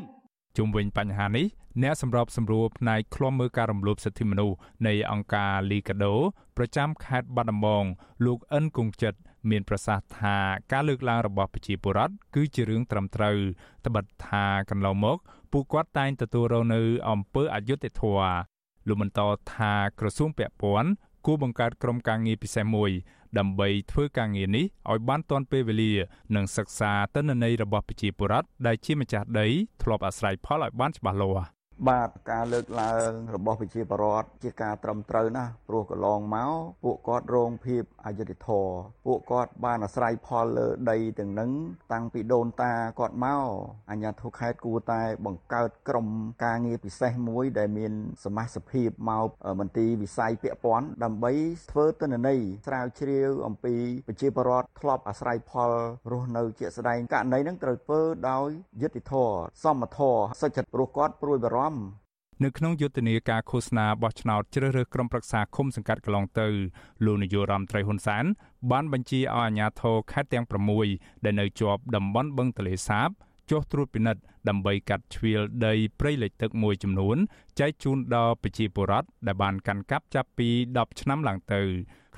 Speaker 20: ជុំវិញបញ្ហានេះអ្នកសម្របសម្រួលផ្នែកឃ្លាំមើលការរំលោភសិទ្ធិមនុស្សនៃអង្គការលីកាដូប្រចាំខេត្តបាត់ដំបងលោកអិនគង្ជិតមានប្រសាសន៍ថាការលើកឡើងរបស់ប្រជាពលរដ្ឋគឺជារឿងត្រឹមត្រូវត្បិតថាកន្លងមក ពួកគាត់តែងទទួលរងនៅអំពើអយុត្តិធម៌ លោកបន្តថាក្រសួងពាក់ព័ន្ធគួរបង្កើតក្រុមការងារពិសេសមួយដើម្បីធ្វើការងារនេះឲ្យបានទាន់ពេលវេលា និងសិក្សាទិន្នន័យរបស់ប្រជាពលរដ្ឋដែលជាម្ចាស់ដីធ្លាប់អាស្រ័យផលឲ្យបានច្បាស់លាស់
Speaker 22: បាទការលើកឡើងរបស់ប្រជាពលរដ្ឋជាការត្រឹមត្រូវណាស់ព្រោះកន្លងមកពួកគាត់រងភាពអយុត្តិធម៌ពួកគាត់បានអាស្រ័យផលលើដីទាំងនឹងតាំងពីដូនតាគាត់មកអាជ្ញាធរខេត្តគួរតែបង្កើតក្រុមការងារពិសេសមួយដែលមានសមាជិកភាពមកមន្ទីរវិស័យពាក់ព័ន្ធដើម្បីធ្វើទិន្នន័យស្រាវជ្រាវអំពីប្រជាពលរដ្ឋធ្លាប់អាស្រ័យផលរស់នៅជាក់ស្ដែងករណីនឹងត្រូវធ្វើដោយយុត្តិធម៌សមធម៌សុចរិតព្រោះគាត់ព្រួយបារម្ភ
Speaker 20: មនៅក្នុងយុទ្ធនាការឃោសនាបោះឆ្នោតជ្រើសរើសក្រុមប្រឹក្សាឃុំសង្កាត់កន្លងទៅលោកនាយករដ្ឋមន្ត្រីហ៊ុនសែនបានបញ្ជាឲ្យអាជ្ញាធរខេត្តទាំង6ដែលនៅជាប់តំបន់បឹងទលេសាបចុះត្រួតពិនិត្យដើម្បីកាត់ជ្រៀលដីព្រៃលិចទឹកមួយចំនួនចែកជូនដល់ប្រជាពលរដ្ឋដែលបានកាន់កាប់ចាប់ពី10ឆ្នាំឡើងទៅ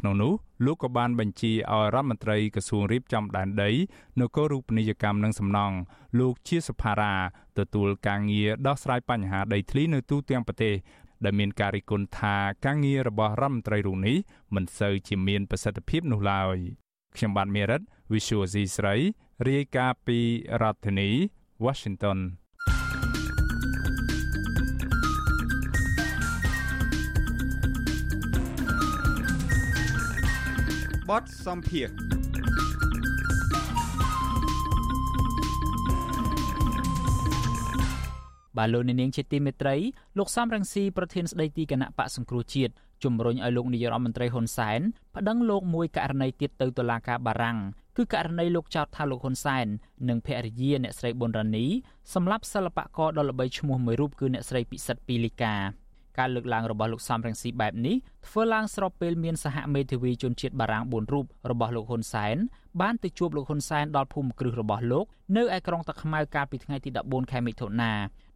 Speaker 20: ក្នុងនោះលោកក៏បានបញ្ជាឲ្យរដ្ឋមន្ត្រីក្រសួងរៀបចំដែនដីនគររូបនីយកម្មនិងសំណង់លោកជាសុផារ៉ាទទួលការងារដោះស្រាយបញ្ហាដីធ្លីនៅទូទាំងប្រទេសដែលមានការរិះគន់ថាការងាររបស់រដ្ឋមន្ត្រីរូបនេះមិនសូវជាមានប្រសិទ្ធភាពនោះឡើយខ្ញុំបាទមេរិត Visual C ស្រីរាយការណ៍ពីរដ្ឋធានី Washington
Speaker 2: បទសំភារ
Speaker 4: បាទលោកនាងជាទីមេត្រីលោកសំរងស៊ីប្រធានស្ដីទីគណៈបកសង្គ្រោះជាតិជំរុញឲ្យលោកនាយរដ្ឋមន្ត្រីហ៊ុនសែនប្តឹងលោកមួយករណីទៀតទៅតុលាការបារាំងគឺករណីលោកចោទថាលោកហ៊ុនសែននិងភរិយាអ្នកស្រីប៊ុនរ៉ានីសម្រាប់សិល្បករដ៏ល្បីឈ្មោះមួយរូបគឺអ្នកស្រីពិសិដ្ឋពីលីកា ការលើកឡើងរបស់លោកសំរងស៊ីបែបនេះធ្វើឡើងស្របពេលមានសហមេធាវីជនជាតិបារាំង4រូបរបស់លោកហ៊ុនសែនបានទៅជួបលោកហ៊ុនសែនដល់ភូមិគ្រឹះរបស់លោកនៅឯក្រុងតាខ្មៅកាលពីថ្ងៃទី14ខែមិថុនា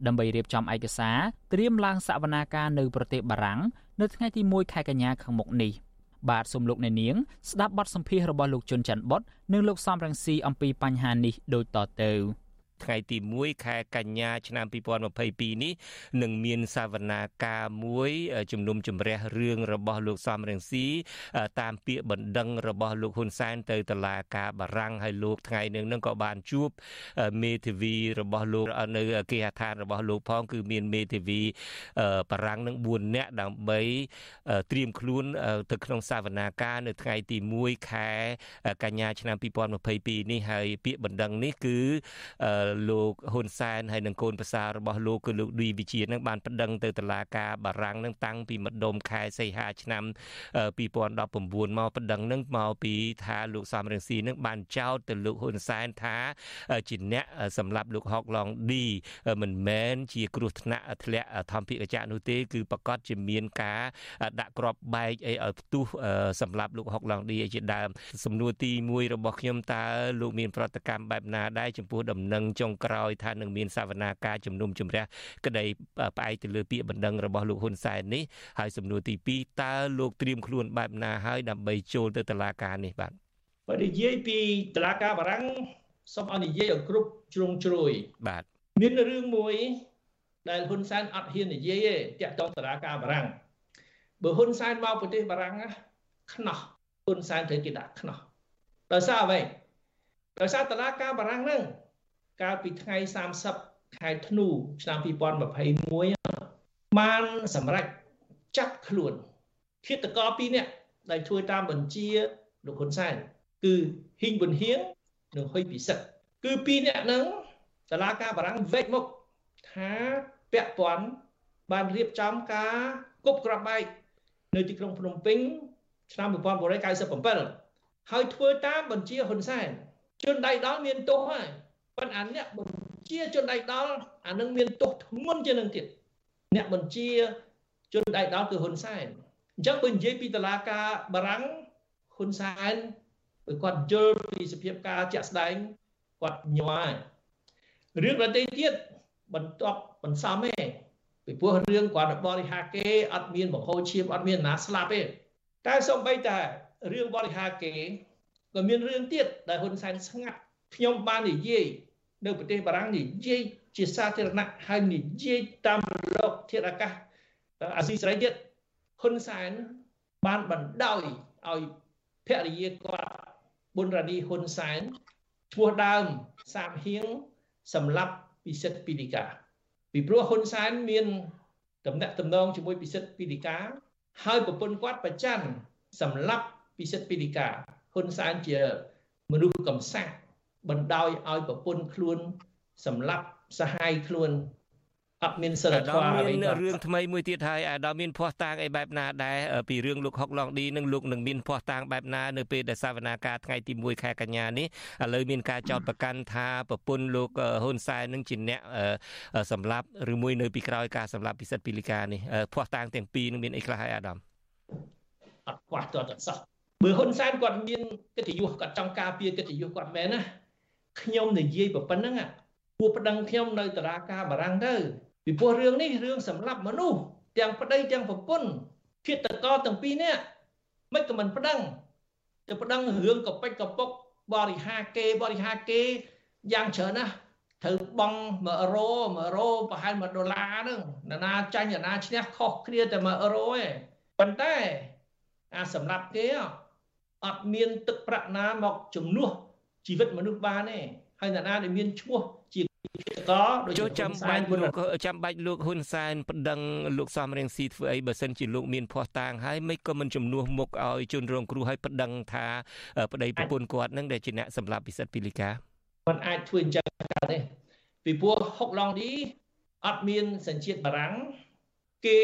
Speaker 4: ដើម្បីរៀបចំឯកសារត្រៀមឡើងសវនាការនៅប្រទេសបារាំងនៅថ្ងៃទី1ខែកញ្ញាខាងមុខនេះបាទសូមលោកអ្នកនាងស្ដាប់បទសម្ភាសន៍របស់លោកជុនច័ន្ទបុតនិងលោកសំរងស៊ីអំពីបញ្ហានេះដូចតទៅ។
Speaker 24: ថ្ងៃទី1ខែកញ្ញាឆ្នាំ2022នេះនឹងមានសវនាការមួយជំនុំជម្រះរឿងរបស់លោកសំរងស៊ីតាមពាក្យបណ្ដឹងរបស់លោកហ៊ុនសែនទៅតុលាការបារាំងហើយលោកថ្ងៃនឹងនឹងក៏បានជួបមេធាវីរបស់លោកនៅគេហដ្ឋានរបស់លោកផងគឺមានមេធាវីបារាំងនឹង4នាក់ដើម្បីត្រៀមខ្លួនទៅក្នុងសវនាការនៅថ្ងៃទី1ខែកញ្ញាឆ្នាំ2022នេះហើយពាក្យបណ្ដឹងនេះគឺលោកហ៊ុនសែនហើយនិងកូនប្រសាររបស់លោកគឺលោកឌីវិជានឹងបានប្តឹងទៅតុលាការបារាំងនឹងតាំងពីម្ដុំខែសីហាឆ្នាំ2019មកប្តឹងនឹងមកពីថាលោកសំរងស៊ីនឹងបានចោទទៅលោកហ៊ុនសែនថាជាអ្នកសម្រាប់លោកហុកឡុងឌីមិនមែនជាគ្រោះថ្នាក់ធ្លាក់ធម្មភិកចៈនោះទេគឺប្រកាសជាមានការដាក់ក្របបែកអីឲ្យផ្ទុះសម្រាប់លោកហុកឡុងឌីជាដើមសំណួរទី1របស់ខ្ញុំតើលោកមានប្រតិកម្មបែបណាដែរចំពោះដំណឹងចុងក្រោយថានឹងមានសវនាការជំនុំជម្រះក្តីផ្អែកទៅលើពាក្យបណ្ដឹងរបស់លោកហ៊ុនសែននេះហើយសំណួរទី2តើលោកត្រៀមខ្លួនបែបណាហើយដើម្បីចូលទៅតុលាការនេះបាទ
Speaker 25: បើនិយាយពីតុលាការបារាំងសូមឲ្យនិយាយឲ្យគ្រប់ជ្រុងជ្រោយ
Speaker 24: បាទ
Speaker 25: មានរឿងមួយដែលហ៊ុនសែនអត់ហ៊ាននិយាយទេតាក់ទងតុលាការបារាំងបើហ៊ុនសែនមកប្រទេសបារាំងខ្នោះហ៊ុនសែនត្រូវគេដាក់ខ្នោះដោយសារអ្វីដោយសារតឡាការបារាំងហ្នឹង កាលពីថ្ងៃ30ខែធ្នូឆ្នាំ2021បានសម្រេចចាប់ខ្លួនឃាតករ2នាក់ដែលធ្វើតាមបញ្ជាលោកហ៊ុនសែនគឺហ៊ីងប៊ុនហៀងនិងហ៊ុយពិសិដ្ឋគឺ2នាក់ហ្នឹងតឡាការបារាំងវេកមុខថាពាក់ព័ន្ធបានរៀបចំការគប់ក្របបែកនៅទីក្រុងភ្នំពេញឆ្នាំ1997ហើយធ្វើតាមបញ្ជាហ៊ុនសែនជនដៃដល់មានទោសហើយ ប៉ុន្តែអ្នកបញ្ជាជនដៃដល់អានឹងមានទោសធ្ងន់ជាងនឹងទៀតអ្នកបញ្ជាជនដៃដល់គឺហ៊ុនសែនអញ្ចឹងបើនិយាយពីតឡាការបារាំងហ៊ុនសែនបើគាត់យល់ពីសភាពការជាក់ស្ដែងគាត់ញ័ររឿងប្រទេសទៀតបន្ទាប់បន្សំទេពីព្រោះរឿងគាត់បរិហាគេអត់មានបង្ហូរឈាមអត់មានណាស្លាប់ទេតែសូម្បីតែរឿងបរិហាគេក៏មានរឿងទៀតដែលហ៊ុនសែនស្ងាត់ ខ្ញុំបាននិយាយនៅប្រទេសបារាំងនិយាយជាសាធារណៈហើយនិយាយតាមលោកធាតុអាកាសអាស៊ីសេរីទៀតហ៊ុនសែនបានបណ្ដោយឲ្យភរិយាគាត់ប៊ុនរ៉ានីហ៊ុនសែនឈ្មោះដើមសាមហៀងសម្រាប់ពិសិដ្ឋពីលីកាពីព្រោះហ៊ុនសែនមានតំណែងតំណងជាមួយពិសិដ្ឋពីលីកាហើយប្រពន្ធគាត់ប្រច័នសម្រាប់ពិសិដ្ឋពីលីកាហ៊ុនសែនជាមនុស្សកំសាក់ បណ្ដោយឲ្យប្រពន្ធខ្លួនសម្លាប់សហាយខ្លួនអត់មានសិលធម៌
Speaker 24: អ្វីមានរឿងថ្មីមួយទៀតហើយអាដាមមានភ័ស្តុតាងអីបែបណាដែរពីរឿងលោកហុកឡងឌីនឹងលោកនឹងមានភ័ស្តុតាងបែបណានៅពេលដែលសវនាការថ្ងៃទី1ខែកញ្ញានេះឥឡូវមានការចោទប្រកាន់ថាប្រពន្ធលោកហ៊ុនសែននឹងជាអ្នកសម្លាប់ឬមួយនៅពីក្រោយការសម្លាប់ពិសិដ្ឋពីលីកានេះភ័ស្តុតាងទាំងពីរនឹងមានអីខ្លះហើយអាដាម
Speaker 25: អត់ខ្វះតតសោះបើហ៊ុនសែនគាត់មានកិត្តិយសគាត់ចង់ការពារកិត្តិយសគាត់មែនណា ខ្ញុំនិយាយប៉ុណ្្នឹងគួរប្តឹងខ្ញុំនៅតារាការបារាំងទៅពីព្រោះរឿងនេះរឿងសម្រាប់មនុស្សទាំងប្តីទាំងប្រពន្ធឃាតករទាំងពីរនាក់មិនក៏មិនប្តឹងទៅប្តឹងរឿងកពេចកពុកបរិហាគេបរិហាគេយ៉ាងច្រើនណាស់ត្រូវបង់1រ៉ូ1រ៉ូប្រហែល1ដុល្លារហ្នឹងណានាចាញ់ណាឈ្នះខុសគ្នាតែ1រ៉ូឯងប៉ុន្តែអាសម្រាប់គេអត់មានទឹកប្រាក់ណាមកជំនួស ជីវិតមនុស្សបានទេហើយអ្នកណាដែលមានឈ្មោះជាក
Speaker 24: ដូចចាំបាច់លោកចាំបាច់លោកហ៊ុនសែនប្តឹងលោកសំរៀងស៊ីធ្វើអីបើសិនជាលោកមានភ័ស្តុតាងហើយមិនក៏មិនជំនួសមុខឲ្យជនរងគ្រោះឲ្យប្តឹងថាប្តីប្រពន្ធគាត់នឹងដែលជាអ្នកសម្លាប់ពិសិដ្ឋពីលីកា
Speaker 25: มันអាចធ្វើអញ្ចឹងកើតទេពីព្រោះហុកឡងឌីអត់មានសញ្ជាតិបារាំងគេ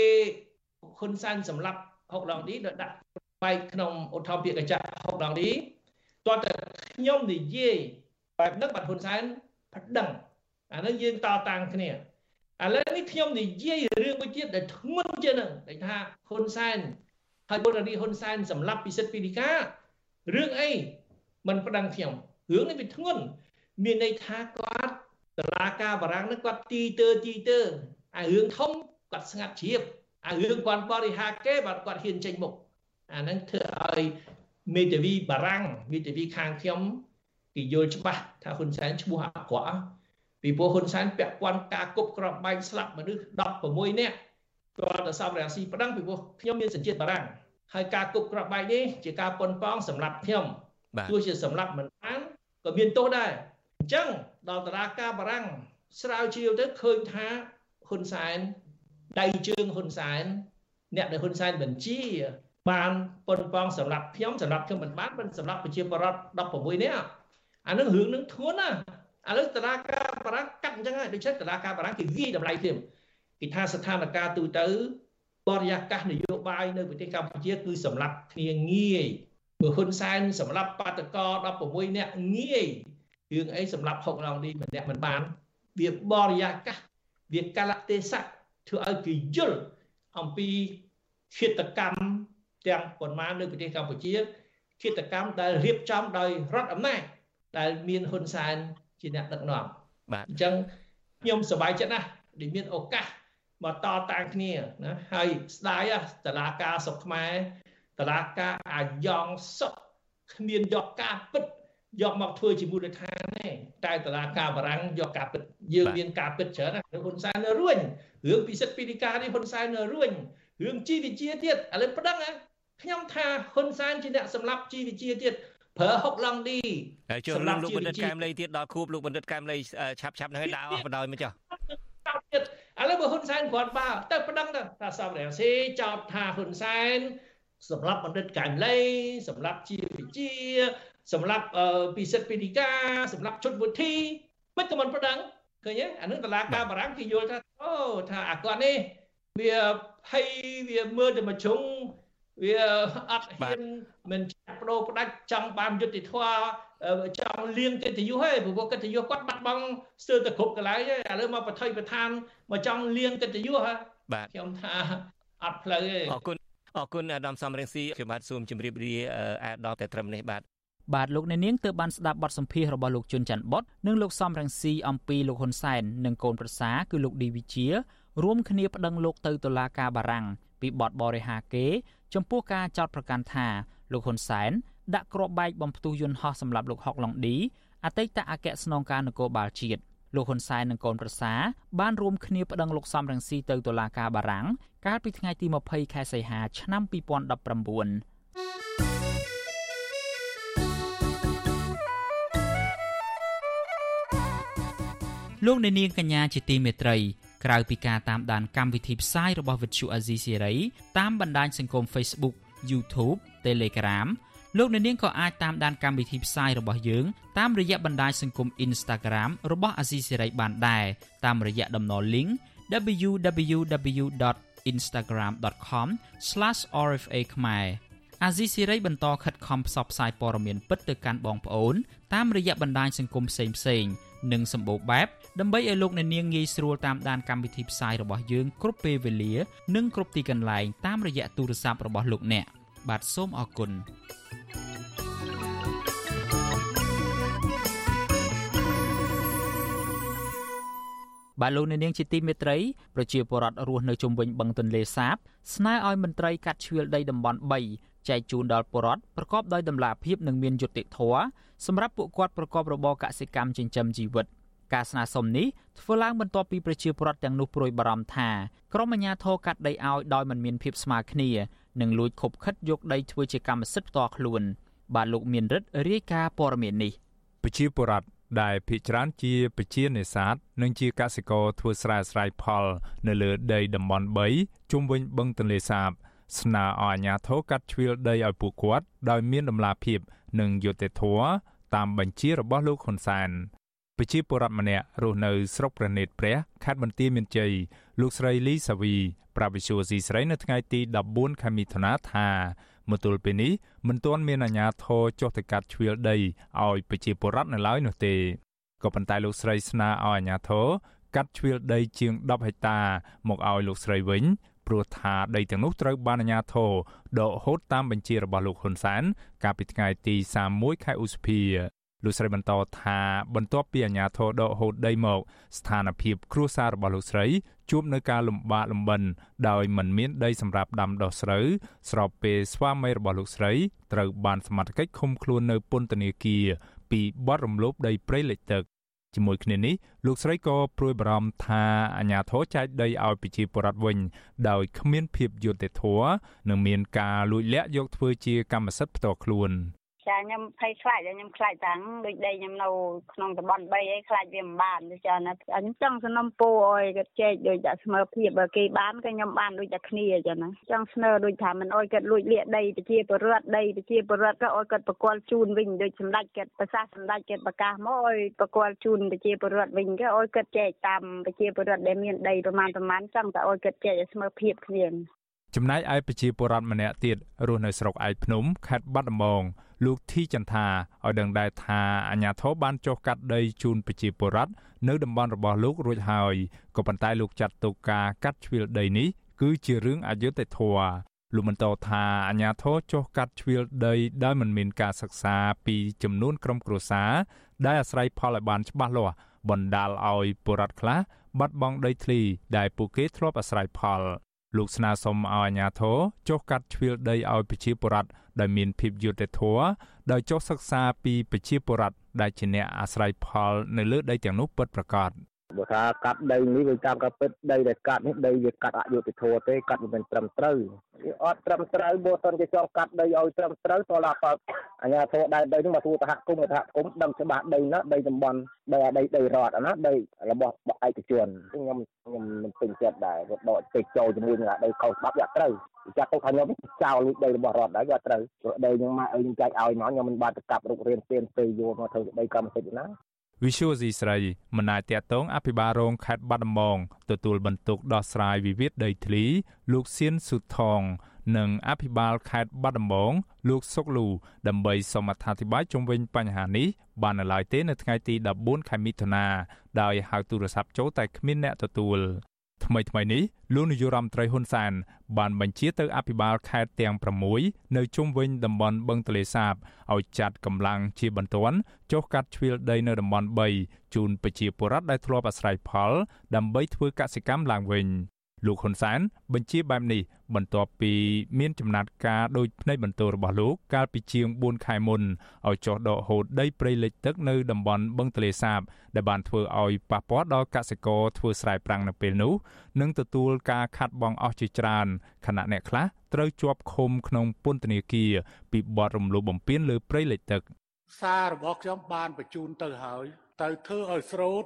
Speaker 25: ហ៊ុនសែនសម្លាប់ហុកឡងឌីដោយដាក់បែកក្នុងឧទ្ធម្ភាគកញ្ចក់ហុកឡងឌី តើតែខ្ញុំនិយាយបែបហ្នឹងបាត់ហ៊ុនសែនប្តឹងអានឹងយើងតតាំងគ្នាឥឡូវនេះខ្ញុំនិយាយរឿងមួយទៀតដែលធ្ងន់ជាងហ្នឹងគេថាហ៊ុនសែនហើយបុរាណហ៊ុនសែនសម្លាប់ពិសិដ្ឋពីលីការឿងអីមិនប្តឹងខ្ញុំរឿងនេះវាធ្ងន់មានន័យថាគាត់តឡាការបារាំងនឹងគាត់ទីទើទីទើអារឿងធំគាត់ស្ងាត់ជ្រាបអារឿងគាត់បរិហាគេបាទគាត់ហ៊ានចេញមុខអាហ្នឹងធ្វើឲ្យ មេធាវីបារាំងមេធាវីខាងខ្ញុំគេយល់ច្បាស់ថាហ៊ុនសែនឈ្មោះអាក្រក់ពីព្រោះហ៊ុនសែនពាក់ព័ន្ធការគប់ក្របបែកស្លាប់មនុស្ស16នាក់គាត់ទៅសំរាស៊ីប្តឹងពីព្រោះខ្ញុំមានសញ្ជាតិបារាំងហើយការគប់ក្របបែកនេះជាការប៉ុនប៉ងសម្រាប់ខ្ញុំទោះជាសម្រាប់មិនបានក៏មានទោសដែរអញ្ចឹងដល់តារាការបារាំងស្រាវជ្រាវទៅឃើញថាហ៊ុនសែនដៃជើងហ៊ុនសែនអ្នកដែលហ៊ុនសែនបញ្ជា បានប៉ុនប៉ងសម្រាប់ខ្ញុំសម្រាប់ខ្ញុំមិនបានមិនសម្រាប់ប្រជាពលរដ្ឋ16នាក់អានឹងរឿងនឹងធ្ងន់ណាឥឡូវតឡាការបារាំងកាត់អញ្ចឹងហើយដូច្នេះតឡាការបារាំងគេវាយតម្លៃ thêm គេថាស្ថានភាពទូទៅបរិយាកាសនយោបាយនៅប្រទេសកម្ពុជាគឺសម្រាប់គ្នាងាយបើហ៊ុនសែនសម្រាប់បាតកោ16នាក់ងាយរឿងអីសម្រាប់6ឡងនេះម្នាក់មិនបាន វាបរិយាកាសវាកលៈទេសៈធ្វើឲ្យគេយល់អំពីឃាតកម្ម ទាំងប៉ុន្មាននៅប្រទេសកម្ពុជាឃាតកម្មដែលរៀបចំដោយរដ្ឋអំណាចដែលមានហ៊ុនសែនជាអ្នកដឹកនាំបាទអញ្ចឹងខ្ញុំសប្បាយចិត្តណាស់ដែលមានឱកាសមកតតាំងគ្នាណាហើយស្ដាយតឡាការសុខខ្មែរតឡាការអាយ៉ងសុខគ្មានយកការពិតយកមកធ្វើជាមូលដ្ឋានទេតែតឡាការបារាំងយកការពិតយើងមានការពិតច្រើនណាហ៊ុនសែននៅរួញរឿងពិសិដ្ឋពីឌីកានេះហ៊ុនសែននៅរួញរឿងជីវវិជាទៀតឥឡូវប្តឹង ខ្ញុំថាហ៊ុនសែនជាអ្នកសម្លាប់ជីវវិជាទៀតប្រើហុកឡង់ឌី
Speaker 24: ហើយចុះលោកលោកបណ្ឌិតកែមលីទៀតដល់ខួបលោកបណ្ឌិតកែមលីឆាប់ឆាប់ហ្នឹងឲ្យដាក់អស់បណ្ដោយមកចុះ
Speaker 25: ទៀតឥឡូវបើហ៊ុនសែនគ្រាន់បើទៅប្តឹងទៅថាសំរងស៊ីចោទថាហ៊ុនសែនសម្រាប់បណ្ឌិតកែមលីសម្រាប់ជាវិជា សម្រាប់ពិសិដ្ឋពិធីការសម្រាប់ជុតវុធីមិនក៏មិនប្តឹងឃើញទេអានឹងតឡាការបារាំងគេយល់ថាអូថាអាគាត់នេះវាភ័យវាមើលតែមួយជ្រុង វាអត់ហ៊ានមិនចាក់បដូរផ្ដាច់ចង់បានយុត្តិធម៌ចង់លៀងកិត្តិយសហើយព្រោះកិត្តិយសគាត់បាត់បង់ស្ទើរតែគ្រប់កន្លែងហើយឥឡូវមកបថុយប្រឋានមកចង់លៀងកិត្តិយសហ៎
Speaker 24: បាទ
Speaker 25: ខ្ញុំថាអត់ផ្លូវទេ
Speaker 24: អរគុណអរគុណអាដាមសំរងស៊ីខ្ញុំបាទសូមជម្រាបលាអាដាមតែត្រឹមនេះបាទ
Speaker 4: បាទលោកអ្នកនាងទើបបានស្ដាប់បទសម្ភាសន៍របស់លោកជុនច័ន្ទបុតនិងលោកសំរងស៊ីអំពីលោកហ៊ុនសែននិងកូនប្រសាគឺលោកឌីវិជារួមគ្នាប្តឹងលោកទៅតុលាការបារាំងពីបទបរិហាគេ ចំពោះការចោទប្រកាន់ថាលោកហ៊ុនសែនដាក់គ្រាប់បែកបំផ្ទុះយន្តហោះសម្រាប់លោកហុកឡុងឌីអតីតអគ្គស្នងការនគរបាលជាតិលោកហ៊ុនសែននិងកូនប្រសាបានរួមគ្នាប្តឹងលោកសំរងស៊ីទៅតុលាការបារាំងកាលពីថ្ងៃទី20ខែសីហាឆ្នាំ2019លោកអ្នកនាងកញ្ញាជាទីមេត្រី ក្រៅពីការតាមដានកម្មវិធីផ្សាយរបស់ Vuthu Azizi Serai តាមបណ្ដាញសង្គម Facebook YouTube Telegram លោកអ្នកនាងក៏អាចតាមដានកម្មវិធីផ្សាយរបស់យើងតាមរយៈបណ្ដាញសង្គម Instagram របស់ Azizi Serai បានដែរតាមរយៈតំណ link www.instagram.com/rfa ខ្មែរ អាស៊ីសេរីបន្តខិតខំផ្សព្វផ្សាយព័ត៌មានពិតទៅកាន់បងប្អូនតាមរយៈបណ្ដាញសង្គមផ្សេងៗនិងសម្បូរបែបដើម្បីឲ្យលោកអ្នកនាងងាយស្រួលតាមដានកម្មវិធីផ្សាយរបស់យើងគ្រប់ពេលវេលា និងគ្រប់ទីកន្លែងតាមរយៈទូរស័ព្ទរបស់លោកអ្នកបាទសូមអរគុណបាទលោកអ្នកនាងជាទីមេត្រីប្រជាពលរដ្ឋរស់នៅជុំវិញបឹងទន្លេសាប ស្នើឲ្យមន្ត្រីកាត់ជ្រឿលដីតំបន់3 ចែកជូនដល់ពលរដ្ឋប្រកបដោយតម្លាភាពនិងមានយុត្តិធម៌សម្រាប់ពួកគាត់ប្រកបរបរកសិកម្មចិញ្ចឹមជីវិតការស្នើសុំនេះធ្វើឡើងបន្ទាប់ពីប្រជាពលរដ្ឋទាំងនោះព្រួយបារម្ភថាក្រុមអាជ្ញាធរកាត់ដីឲ្យដោយមិនមានភាពស្មើគ្នានិងលួចខົບខិតយកដីធ្វើជាកម្មសិទ្ធិផ្ទាល់ខ្លួន បាទលោកមានរិទ្ធរាយការណ៍ព័ត៌មាននេះ
Speaker 20: ប្រជាពលរដ្ឋដែលភិកច្រើនជាប្រជានេសាទនិងជាកសិករធ្វើស្រែស្រែផល នៅលើដីតំបន់3ជុំវិញបឹងទន្លេសាប ស្នើឲ្យអាជ្ញាធរកាត់ជ្រៀលដីឲ្យពួកគាត់ដោយមានដំណាភាព និងយុត្តិធម៌តាមបញ្ជារបស់លោកហ៊ុនសែនប្រជាពលរដ្ឋម្នាក់រស់នៅស្រុកព្រះនេតព្រះខេត្តបន្ទាយមានជ័យលោកស្រីលីសាវីប្រាវិសុយស៊ីស្រីនៅថ្ងៃទី14ខែមិថុនាថាមកទល់ពេលនេះមិនទាន់មានអាជ្ញាធរចុះទៅកាត់ជ្រៀលដីឲ្យប្រជាពលរដ្ឋនៅឡើយនោះទេក៏ប៉ុន្តែលោកស្រីស្នើឲ្យអាជ្ញាធរកាត់ជ្រៀលដីជាង10ហិកតា មកឲ្យលោកស្រីវិញ ព្រោះថាដីទាំងនោះត្រូវបានអាជ្ញាធរដកហូតតាមបញ្ជារបស់លោកហ៊ុនសែនកាលពីថ្ងៃទី31ខែឧសភាលោកស្រីបន្តថាបន្ទាប់ពីអាញាធរដកហូតដីមក ស្ថានភាពគ្រួសាររបស់លោកស្រីជួបនៅការលំបាកលំបិនដោយមិនមានដីសម្រាប់ដាំដុះស្រូវស្របពេលស្វាមីរបស់លោកស្រីត្រូវបានសមត្ថកិច្ចឃុំខ្លួននៅពន្ធនាគារពីបទរំលោភដីព្រៃលិចទឹក ជាមួយគ្នានេះលោកស្រីក៏ព្រួយបារម្ភថាអាញាធរចែកដីឲ្យប្រជាពលរដ្ឋវិញ ដោយគ្មានភាពយុត្តិធម៌និងមានការលួចលាក់យកធ្វើជាកម្មសិទ្ធិផ្ទាល់ខ្លួន
Speaker 21: ចាខ្ញុំភ័យខ្លាចខ្ញុំខ្លាចតាំងដូចដីខ្ញុំនៅក្នុងតំបន់3អីខ្លាចវាមិនបានទេចាណាខ្ញុំចង់សំណុំពូអើយគាត់ចែកដូចតែស្មើភាពបើគេបានក៏ខ្ញុំបានដូចតែគ្នាចាណាចង់ស្នើដូចថាមិនអោយគាត់លួចលាក់ដីប្រជាពលរដ្ឋដីប្រជាពលរដ្ឋក៏អោយគាត់ប្រគល់ជូនវិញដូចសម្ដេចគាត់ប្រសាសន៍សម្ដេចគាត់ប្រកាសមកអោយប្រគល់ជូនប្រជាពលរដ្ឋវិញក៏អោយគាត់ចែកតាមប្រជាពលរដ្ឋដែលមានដីប្រមាណប្រមាណចង់តែអោយគាត់ចែកឲ្យស្មើភាពគ្នា
Speaker 20: ចំណែកឯប្រជាពលរដ្ឋម្នាក់ទៀតរស់នៅស្រុកឯកភ្នំខេត្តបាត់ដំបង លោកធីចន្ទាឲ្យដឹងដែរថាអាញាធរបានចុះកាត់ដីជូនប្រជាពលរដ្ឋនៅតំបន់របស់លោករួចហើយក៏ប៉ុន្តែលោកចាត់ទុកការកាត់ជ្រៀលដីនេះគឺជារឿងអយុត្តិធម៌លោកបន្តថាអាញាធរចុះកាត់ជ្រៀលដីដោយមិនមានការសិក្សាពីចំនួនក្រុមគ្រួសារដែលអាស្រ័យផលឲ្យបានច្បាស់លាស់បណ្ដាលឲ្យពលរដ្ឋខ្លះបាត់បង់ដីធ្លីដែលពួកគេធ្លាប់អាស្រ័យផល លោកស្នើសុំឲ្យអាជ្ញាធរចុះកាត់ជ្រៀលដីឲ្យប្រជាពលរដ្ឋដែលមានភាពយុត្តិធម៌ដោយចុះសិក្សាពីប្រជាពលរដ្ឋដែលជាអ្នកអាស្រ័យផលនៅលើដីទាំងនោះពិតប្រាកដ
Speaker 26: បើថាកាត់ដីនេះវាតាមការពិតដីដែលកាត់នេះដីវាកាត់អយុត្តិធម៌ទេកាត់មិនមែនត្រឹមត្រូវវាអត់ត្រឹមត្រូវបើសិនជាចង់កាត់ដីឲ្យត្រឹមត្រូវតើឡាបើអាញាធរដែរដីនោះមកទូតហគមន៍សហគមន៍ដឹងច្បាស់ដីណាដីតំបន់ដីអាដីដីរដ្ឋអាណាដីរបស់ឯកជនខ្ញុំខ្ញុំមិនពេញចិត្តដែរវាដកពេកចូលជាមួយនឹងដីខុសច្បាប់វាត្រូវចាត់ទុកថាខ្ញុំចោលលួចដីរបស់រដ្ឋដែរវាត្រូវព្រោះដីខ្ញុំមកឲ្យខ្ញុំចែកឲ្យមកខ្ញុំមិនបានទៅកាប់រុករៀនទៀនពេលយកមកធ្វើដីកម្មសិទ្ធិណា
Speaker 20: វិសុយស៊ីស្រីមិនអាចតាក់ទងអភិបាលរងខេត្តបាត់ដំបងទទួលបន្ទុកដោះស្រាយវិវាទដីធ្លី លោកសៀនសុថង និងអភិបាលខេត្តបាត់ដំបង លោកសុកលូដើម្បីសូមអធិប្បាយជុំវិញបញ្ហានេះបាននៅឡើយទេនៅថ្ងៃទី14ខែមិថុនាដោយហៅទូរស័ព្ទចូលតែគ្មានអ្នកទទួល ថ្មីថ្មីនេះលោកនាយករដ្ឋមន្ត្រីហ៊ុនសែនបានបញ្ជាទៅអភិបាលខេត្តទាំង6នៅជុំវិញតំបន់បឹងទលេសាបឲ្យចាត់កម្លាំងជាបន្ទាន់ចុះកាត់ជ្រៀលដីនៅតំបន់3ជូនប្រជាពលរដ្ឋដែលធ្លាប់អាស្រ័យផល ដើម្បីធ្វើកសិកម្មឡើងវិញ លោកហ៊ុនសែនបញ្ជាបែបនេះបន្ទាប់ពីមានចំណាត់ការដោយផ្នែកបន្ទោរបស់លោកកាលពីជាង4ខែមុនឲ្យចុះដកហូតដីព្រៃលិចទឹកនៅតំបន់បឹងទលេសាប ដែលបានធ្វើឲ្យប៉ះពាល់ដល់កសិករធ្វើស្រែប្រាំងនៅពេលនោះនិងទទួលការខាត់បងអស់ជាច្រើនខណៈអ្នកខ្លះត្រូវជាប់ឃុំក្នុងពន្ធនាគារពីបទរំលោភបំពានលើព្រៃលិចទឹក
Speaker 23: សាររបស់ខ្ញុំបានបញ្ជូនទៅហើយទៅធ្វើឲ្យស្រូត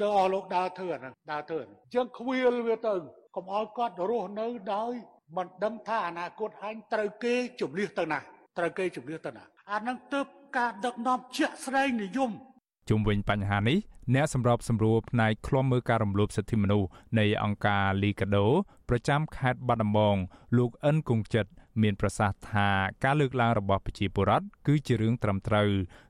Speaker 23: ចើអស់លោកដើរធ្វើអាហ្នឹងដើរធ្វើជាងខ្វៀលវាទៅ កុំឲ្យគាត់រស់នៅដោយមិនដឹងថាអនាគតហាញត្រូវគេជំនះទៅណាត្រូវគេជំនះទៅណាអានឹងទើបការដឹកនាំជាក់ស្ដែងនិយម
Speaker 20: ជុំវិញបញ្ហានេះអ្នកសម្របសម្រួលផ្នែកឃ្លាំមើលការរំលោភសិទ្ធិមនុស្សនៃអង្គការលីកាដូប្រចាំខេត្តបាត់ដំបងលោកអិនគង្ចិត្តមានប្រសាសន៍ថាការលើកឡើងរបស់ប្រជាពលរដ្ឋគឺជារឿងត្រឹមត្រូវ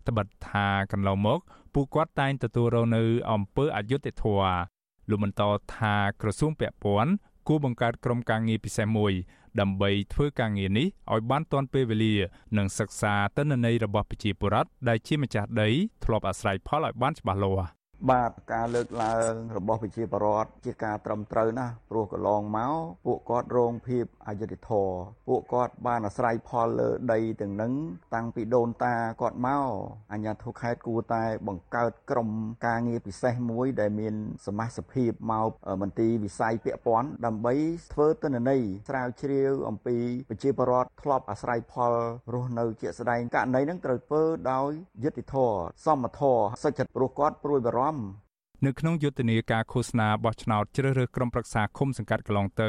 Speaker 20: ត្បិតថាកន្លងមក ពួកគាត់តែងទទួលរងនៅអំពើអយុត្តិធម៌ លោកបន្តថាក្រសួងពាក់ព័ន្ធគួរបង្កើតក្រុមការងារពិសេសមួយ ដើម្បីធ្វើការងារនេះឲ្យបានទាន់ពេលវេលា និងសិក្សាទិន្នន័យរបស់ប្រជាពលរដ្ឋដែលជាម្ចាស់ដីធ្លាប់អាស្រ័យផលឲ្យបានច្បាស់លាស់
Speaker 22: បាទការលើកឡើងរបស់ប្រជាពលរដ្ឋជាការត្រឹមត្រូវណាស់ព្រោះកន្លងមកពួកគាត់រងភាពអយុត្តិធម៌ពួកគាត់បានអាស្រ័យផលលើដីទាំងនឹងតាំងពីដូនតាគាត់មកអញ្ញាធិខេត្តគួរតែបង្កើតក្រុមការងារពិសេសមួយដែលមានសមាជិកភាពមកមន្ទីរវិស័យពាក់ព័ន្ធដើម្បីធ្វើទិន្នន័យស្រាវជ្រាវអំពីប្រជាពលរដ្ឋធ្លាប់អាស្រ័យផលរស់នៅជាក់ស្ដែងករណីនឹងត្រូវធ្វើដោយយុត្តិធម៌សមធម៌សុចរិតព្រោះគាត់ព្រួយបារម្ភ
Speaker 20: មនៅក្នុងយុទ្ធនាការឃោសនាបោះឆ្នោតជ្រើសរើសក្រុមប្រឹក្សាឃុំសង្កាត់កន្លងទៅ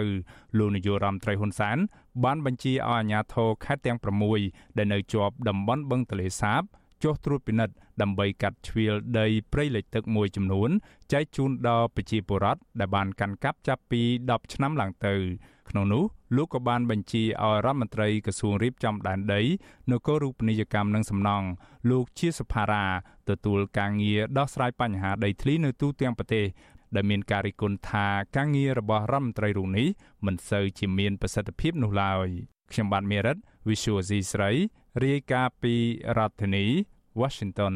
Speaker 20: លោកនាយករដ្ឋមន្ត្រីហ៊ុនសែនបានបញ្ជាឲ្យអាជ្ញាធរខេត្តទាំង6ដែលនៅជាប់តំបន់បឹងទលេសាប ចុះត្រួតពិនិត្យដើម្បីកាត់ជ្រៀលដីព្រៃលិចទឹកមួយចំនួនចែកជូនដល់ប្រជាពលរដ្ឋដែលបានកាន់កាប់ចាប់ពី10ឆ្នាំឡើងទៅ ក្នុងនោះលោកក៏បានបញ្ជាឲ្យរដ្ឋមន្ត្រីក្រសួងរៀបចំដែនដីនគររូបនីយកម្មនិងសំណង់លោកជាសុផារ៉ាទទួលការងារដោះស្រាយបញ្ហាដីធ្លីនៅទូទាំងប្រទេសដែលមានការរិះគន់ថាការងាររបស់រដ្ឋមន្ត្រីរូបនេះមិនសូវជាមានប្រសិទ្ធភាពនោះឡើយខ្ញុំបាទមេរិត Visual C ស្រី រាយការណ៍ពីរដ្ឋធានី Washington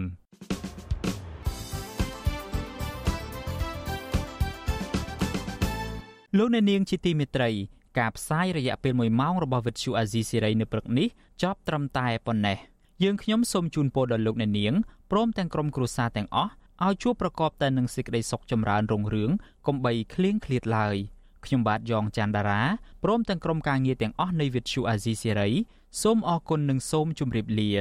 Speaker 4: លោកអ្នកនាងជាទីមេត្រី ការផ្សាយរយៈពេល1ម៉ោងរបស់វិទ្យុអាស៊ីសេរីនៅព្រឹកនេះចប់ត្រឹមតែប៉ុណ្ណេះយើងខ្ញុំសូមជូនពរដល់លោកអ្នកនាងព្រមទាំងក្រុមគ្រួសារទាំងអស់ឲ្យជួបប្រកបតែនឹងសេចក្តីសុខចម្រើនរុងរឿងកុំបីឃ្លៀងឃ្លាតឡើយ ខ្ញុំបាទយ៉ងច័ន្ទដារាព្រមទាំងក្រុមការងារទាំងអស់នៃវិទ្យុអាស៊ីសេរីសូមអរគុណនិងសូមជម្រាបលា